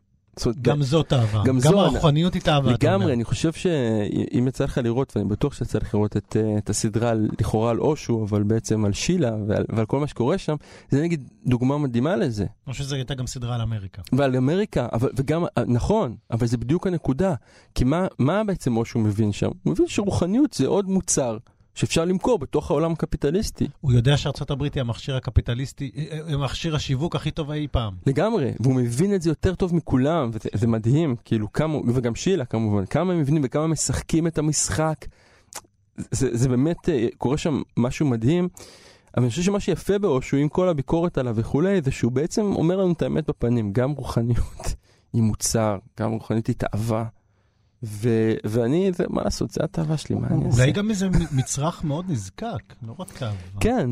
גם זאת אהבה. גם גם הרוחניות היא אומר. לגמרי, אני חושב שאם יצא לך לראות, ואני בטוח שיצא לך לראות את, אה, את הסדרה לכאורה על אושו, אבל בעצם על שילה ועל, ועל כל מה שקורה שם, זה נגיד דוגמה מדהימה לזה. אני חושב שזו הייתה גם סדרה על אמריקה. ועל אמריקה, אבל, וגם, אה, נכון, אבל זה בדיוק הנקודה. כי מה, מה בעצם אושו מבין שם? הוא מבין שרוחניות זה עוד מוצר שאפשר למכור בתוך העולם הקפיטליסטי. הוא יודע שארצות הברית היא המכשיר הקפיטליסטי, אה, אה, מכשיר השיווק הכי טוב אי פעם. לגמרי, והוא מבין את זה יותר טוב מכולם, וזה זה מדהים, כאילו כמה, וגם שילה כמובן, כמה הם מבינים וכמה משחקים את המשחק. זה, זה באמת, אה, קורה שם משהו מדהים, אבל אני חושב שמה שיפה באושו, עם כל הביקורת עליו וכולי, זה שהוא בעצם אומר לנו את האמת בפנים, גם רוחניות היא מוצר, גם רוחניות היא תאווה. ו- ואני, זה, מה לעשות, זה התאווה שלי, מה אני אעשה? אולי גם איזה מצרך מאוד נזקק, לא רק תאווה. כן,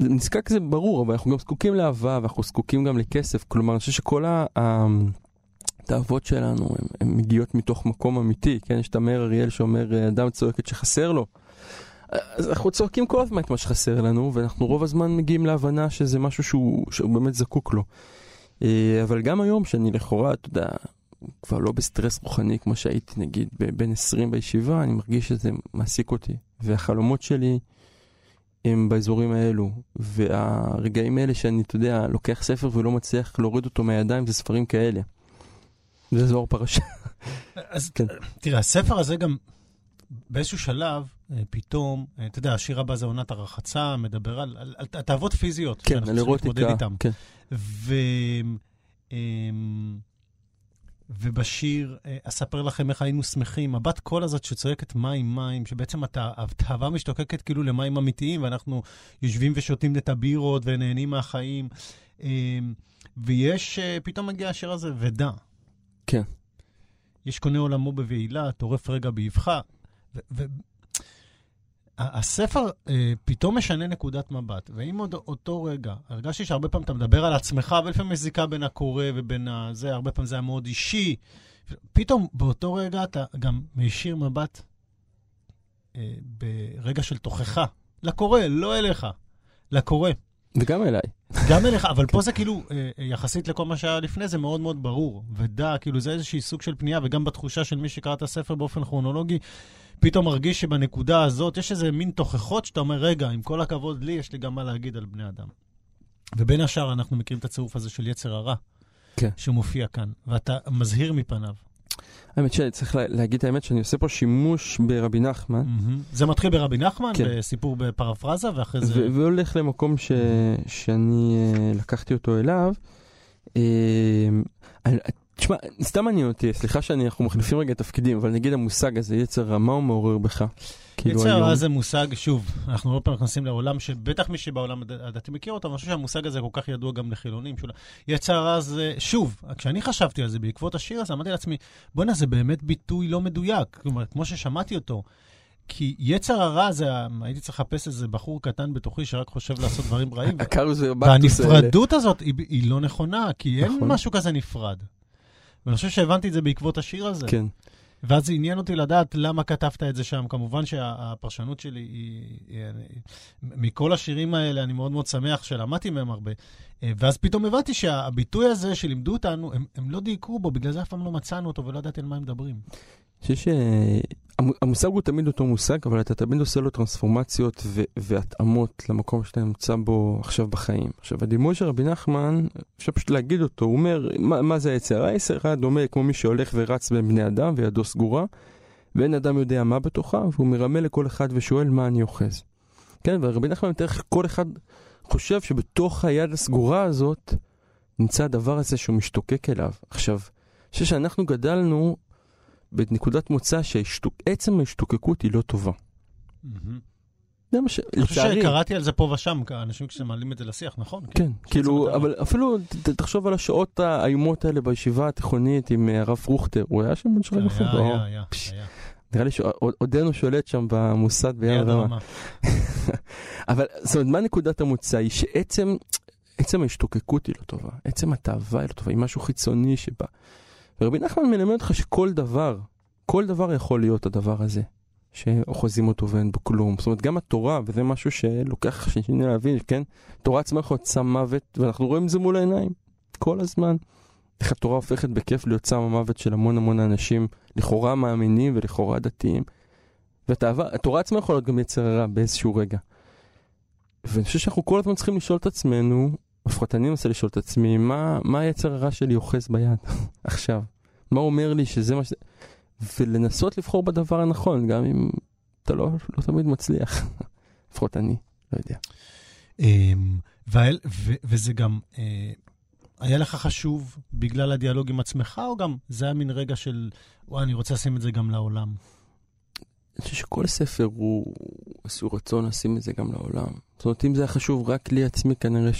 נזקק זה ברור, אבל אנחנו גם זקוקים לאהבה, ואנחנו זקוקים גם לכסף. כלומר, אני חושב שכל התאוות שלנו, הן מגיעות מתוך מקום אמיתי, כן? יש את המאיר אריאל שאומר, אדם צועק את שחסר לו. אז אנחנו צועקים כל הזמן את מה שחסר לנו, ואנחנו רוב הזמן מגיעים להבנה שזה משהו שהוא, שהוא באמת זקוק לו. אה, אבל גם היום, שאני לכאורה, אתה יודע, כבר לא בסטרס רוחני כמו שהייתי, נגיד, בין 20 בישיבה, אני מרגיש שזה מעסיק אותי. והחלומות שלי הם באזורים האלו, והרגעים האלה שאני, אתה יודע, לוקח ספר ולא מצליח להוריד אותו מהידיים, זה ספרים כאלה. זה זוהר פרשה. אז כן. תראה, הספר הזה גם באיזשהו שלב, אה, פתאום, אה, אתה יודע, השיר הבא זה עונת הרחצה, מדבר על, על, על תאוות פיזיות. כן, על אירוטיקה. כן. ו... ובשיר, אה, אספר לכם איך היינו שמחים, הבת קול הזאת שצועקת מים מים, שבעצם התאווה משתוקקת כאילו למים אמיתיים, ואנחנו יושבים ושותים את הבירות ונהנים מהחיים. אמ, ויש, אה, פתאום מגיע השיר הזה, ודע. כן. יש קונה עולמו בבהילה, טורף רגע באבחה. הספר אה, פתאום משנה נקודת מבט, ואם עוד אותו רגע, הרגשתי שהרבה פעמים אתה מדבר על עצמך, ולפעמים יש זיקה בין הקורא ובין הזה, הרבה פעמים זה היה מאוד אישי. פתאום באותו רגע אתה גם מישיר מבט אה, ברגע של תוכחה. לקורא, לא אליך, לקורא. וגם אליי. גם אליך, אבל פה זה כאילו, אה, יחסית לכל מה שהיה לפני, זה מאוד מאוד ברור. ודע, כאילו, זה איזושהי סוג של פנייה, וגם בתחושה של מי שקרא את הספר באופן כרונולוגי, פתאום מרגיש שבנקודה הזאת יש איזה מין תוכחות שאתה אומר, רגע, עם כל הכבוד לי, יש לי גם מה להגיד על בני אדם. ובין השאר, אנחנו מכירים את הצירוף הזה של יצר הרע, כן. שמופיע כאן, ואתה מזהיר מפניו. האמת שצריך לה- להגיד את האמת שאני עושה פה שימוש ברבי נחמן, מהמם. זה מתחיל ברבי נחמן, כן. בסיפור בפרפרזה, ואחרי זה... ו- והולך למקום ש- שאני אה, לקחתי אותו אליו. אה, אני- תשמע, סתם מעניין אותי, סליחה שאנחנו מחליפים רגע תפקידים, אבל נגיד המושג הזה, יצר רע, מה הוא מעורר בך? כאילו יצר. הרע זה מושג, שוב, אנחנו לא פעם נכנסים לעולם שבטח מי שבעולם הד- הדתי מכיר אותו, אבל אני חושב שהמושג הזה כל כך ידוע גם לחילונים. שולה. יצר הרע זה, שוב, כשאני חשבתי על זה בעקבות השיר הזה, אמרתי לעצמי, בואנה, זה באמת ביטוי לא מדויק. כלומר, כמו ששמעתי אותו. כי יצר הרע זה, הייתי צריך לחפש איזה בחור קטן בתוכי שרק חושב לעשות דברים רעים. והנפרדות הזאת היא, היא לא נכונה, כי אין נכון. משהו כזה נפרד. ואני חושב שהבנתי את זה בעקבות השיר הזה. כן. ואז זה עניין אותי לדעת למה כתבת את זה שם. כמובן שהפרשנות שלי היא... היא אני, מכל השירים האלה, אני מאוד מאוד שמח שלמדתי מהם הרבה. ואז פתאום הבנתי שהביטוי הזה שלימדו אותנו, הם, הם לא דייקו בו, בגלל זה אף פעם לא מצאנו אותו ולא ידעתי על מה הם מדברים. אני חושב המושג הוא תמיד אותו מושג, אבל אתה תמיד עושה לו טרנספורמציות ו- והתאמות למקום שאתה נמצא בו עכשיו בחיים. עכשיו, הדימוי של רבי נחמן, אפשר פשוט להגיד אותו, הוא אומר, מה, מה זה היצר? היצר היה דומה כמו מי שהולך ורץ בין בני אדם וידו סגורה, ואין אדם יודע מה בתוכה, והוא מרמה לכל אחד ושואל מה אני אוחז. כן, ורבי נחמן מתאר איך כל אחד חושב שבתוך היד הסגורה הזאת נמצא הדבר הזה שהוא משתוקק אליו. עכשיו, אני חושב שאנחנו גדלנו בנקודת מוצא שעצם ההשתוקקות היא לא טובה. זה מה ש... אני חושב שקראתי על זה פה ושם, אנשים כשמעלים את זה לשיח, נכון? כן, כאילו, אבל אפילו תחשוב על השעות האיומות האלה בישיבה התיכונית עם אה, הרב פרוכטר, הוא היה שם בן שואל הפוך. היה, היה, היה. נראה לי שעודנו שולט שם במוסד ביד רמה. אבל זאת אומרת, מה נקודת המוצא? היא שעצם עצם ההשתוקקות היא לא טובה, עצם התאווה היא לא טובה, היא משהו חיצוני שבא. ורבי נחמן מלמד אותך שכל דבר, כל דבר יכול להיות הדבר הזה, שאוחזים אותו ואין בו כלום. זאת אומרת, גם התורה, וזה משהו שלוקח שני להבין, כן? תורה עצמה יכולה להיות סם מוות, ואנחנו רואים את זה מול העיניים, כל הזמן. איך התורה הופכת בכיף להיות סם המוות של המון המון אנשים, לכאורה מאמינים ולכאורה דתיים. והתורה עצמה יכולה להיות גם יצר הרע באיזשהו רגע. ואני חושב שאנחנו כל הזמן צריכים לשאול את עצמנו, לפחות אני מנסה לשאול את עצמי, מה, מה היצר הרע שלי אוחז ביד עכשיו? מה אומר לי שזה מה ש... ולנסות לבחור בדבר הנכון, גם אם אתה לא, לא תמיד מצליח. לפחות אני, לא יודע. אמ, וזה גם, אה, היה לך חשוב בגלל הדיאלוג עם עצמך, או גם זה היה מין רגע של, וואי, אני רוצה לשים את זה גם לעולם? אני חושב שכל ספר הוא איזשהו רצון לשים את זה גם לעולם. זאת אומרת, אם זה היה חשוב רק לי עצמי, כנראה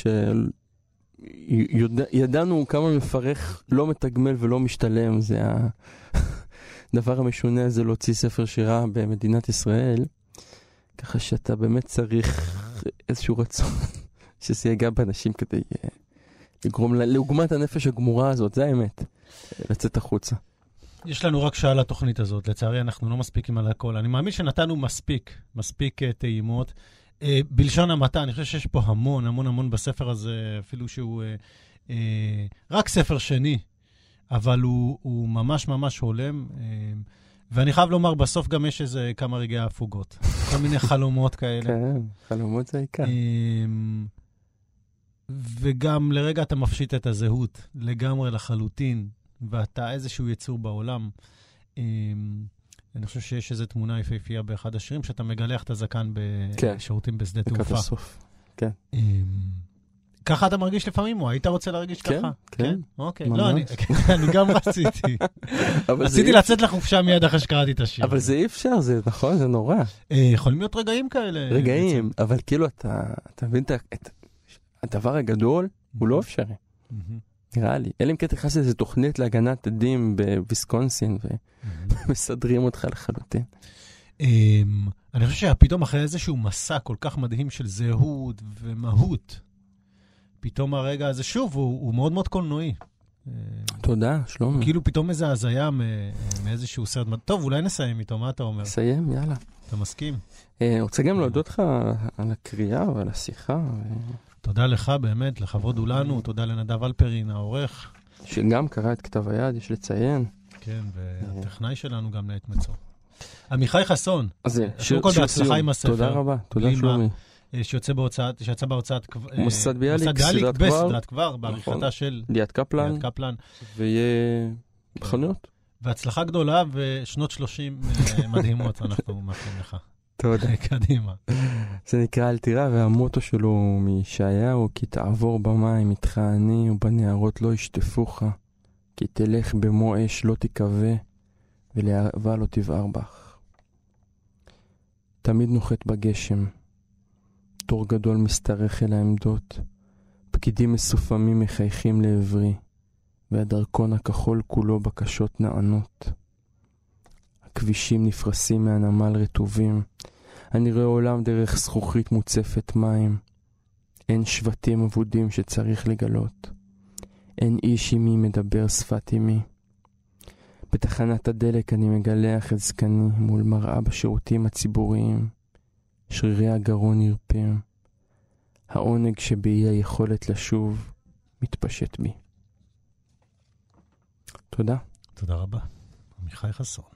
שידענו כמה מפרך לא מתגמל ולא משתלם, זה הדבר המשונה הזה להוציא ספר שירה במדינת ישראל, ככה שאתה באמת צריך איזשהו רצון שזה ייגע באנשים כדי אה, לגרום לעוגמת הנפש הגמורה הזאת, זה האמת, לצאת החוצה. יש לנו רק שעה לתוכנית הזאת, לצערי אנחנו לא מספיקים על הכל. אני מאמין שנתנו מספיק, מספיק uh, טעימות. Uh, בלשון המעטה, אני חושב שיש פה המון, המון, המון בספר הזה, אפילו שהוא uh, uh, רק ספר שני, אבל הוא, הוא ממש ממש הולם. Uh, ואני חייב לומר, בסוף גם יש איזה כמה רגעי הפוגות. כל מיני חלומות כאלה. כן, חלומות זה העיקר. וגם לרגע אתה מפשיט את הזהות לגמרי לחלוטין. ואתה איזשהו יצור בעולם. אמ, אני חושב שיש איזו תמונה יפהפייה באחד השירים, שאתה מגלח את הזקן בשירותים כן. בשדה תעופה. כן. אמ, ככה אתה מרגיש לפעמים, או היית רוצה להרגיש כן, ככה? כן, כן. אוקיי. לא, אני, אני גם רציתי. רציתי לצאת לחופשה מיד אחרי שקראתי את השיר. אבל זה אי אפשר, זה נכון, זה נורא. אה, יכולים להיות רגעים כאלה. רגעים, אבל כאילו אתה, אתה מבין את הדבר הגדול, הוא לא אפשרי. נראה לי. אלא אם כן תכנס לאיזה תוכנית להגנת עדים בוויסקונסין ומסדרים אותך לחלוטין. אמ, אני חושב שפתאום אחרי איזשהו מסע כל כך מדהים של זהות ומהות, פתאום הרגע הזה, שוב, הוא, מאוד מאוד קולנועי. תודה, שלומי. כאילו פתאום איזו הזיה מאיזשהו סרט. טוב, אולי נסיים איתו, מה אתה אומר? נסיים, יאללה. אתה מסכים? אה, רוצה גם להודות לך על הקריאה ועל השיחה. תודה לך באמת, לכבוד הוא לנו, תודה לנדב אלפרין, העורך. שגם קרא את כתב היד, יש לציין. כן, והטכנאי שלנו גם לעת מצוא. עמיחי חסון, אז קודם כל בהצלחה עם הספר. תודה רבה, תודה שלומי. אה, שיוצא בהוצאת, שיצא בהוצאת... אה, מוסד ביאליק, סדרת כבר. בסדרת כבר, בעריכתה של... ליאת קפלן. ליאת קפלן. ויהיה בחנויות. והצלחה גדולה ושנות 30 אה, מדהימות אנחנו מאחלים לך. תודה. קדימה. זה נקרא אל תירא, והמוטו שלו הוא מישעיהו, כי תעבור במים איתך אני, ובנערות לא ישטפוך, כי תלך במו אש לא תיכווה, ולאהבה לא תבער בך. תמיד נוחת בגשם, תור גדול משתרך אל העמדות, פקידים מסופמים מחייכים לעברי, והדרכון הכחול כולו בקשות נענות. כבישים נפרסים מהנמל רטובים. אני רואה עולם דרך זכוכית מוצפת מים. אין שבטים אבודים שצריך לגלות. אין איש עמי מדבר שפת אמי. בתחנת הדלק אני מגלח את זקני מול מראה בשירותים הציבוריים. שרירי הגרון נרפים. העונג שבאי היכולת לשוב מתפשט בי. תודה. תודה רבה. עמיחי חסון.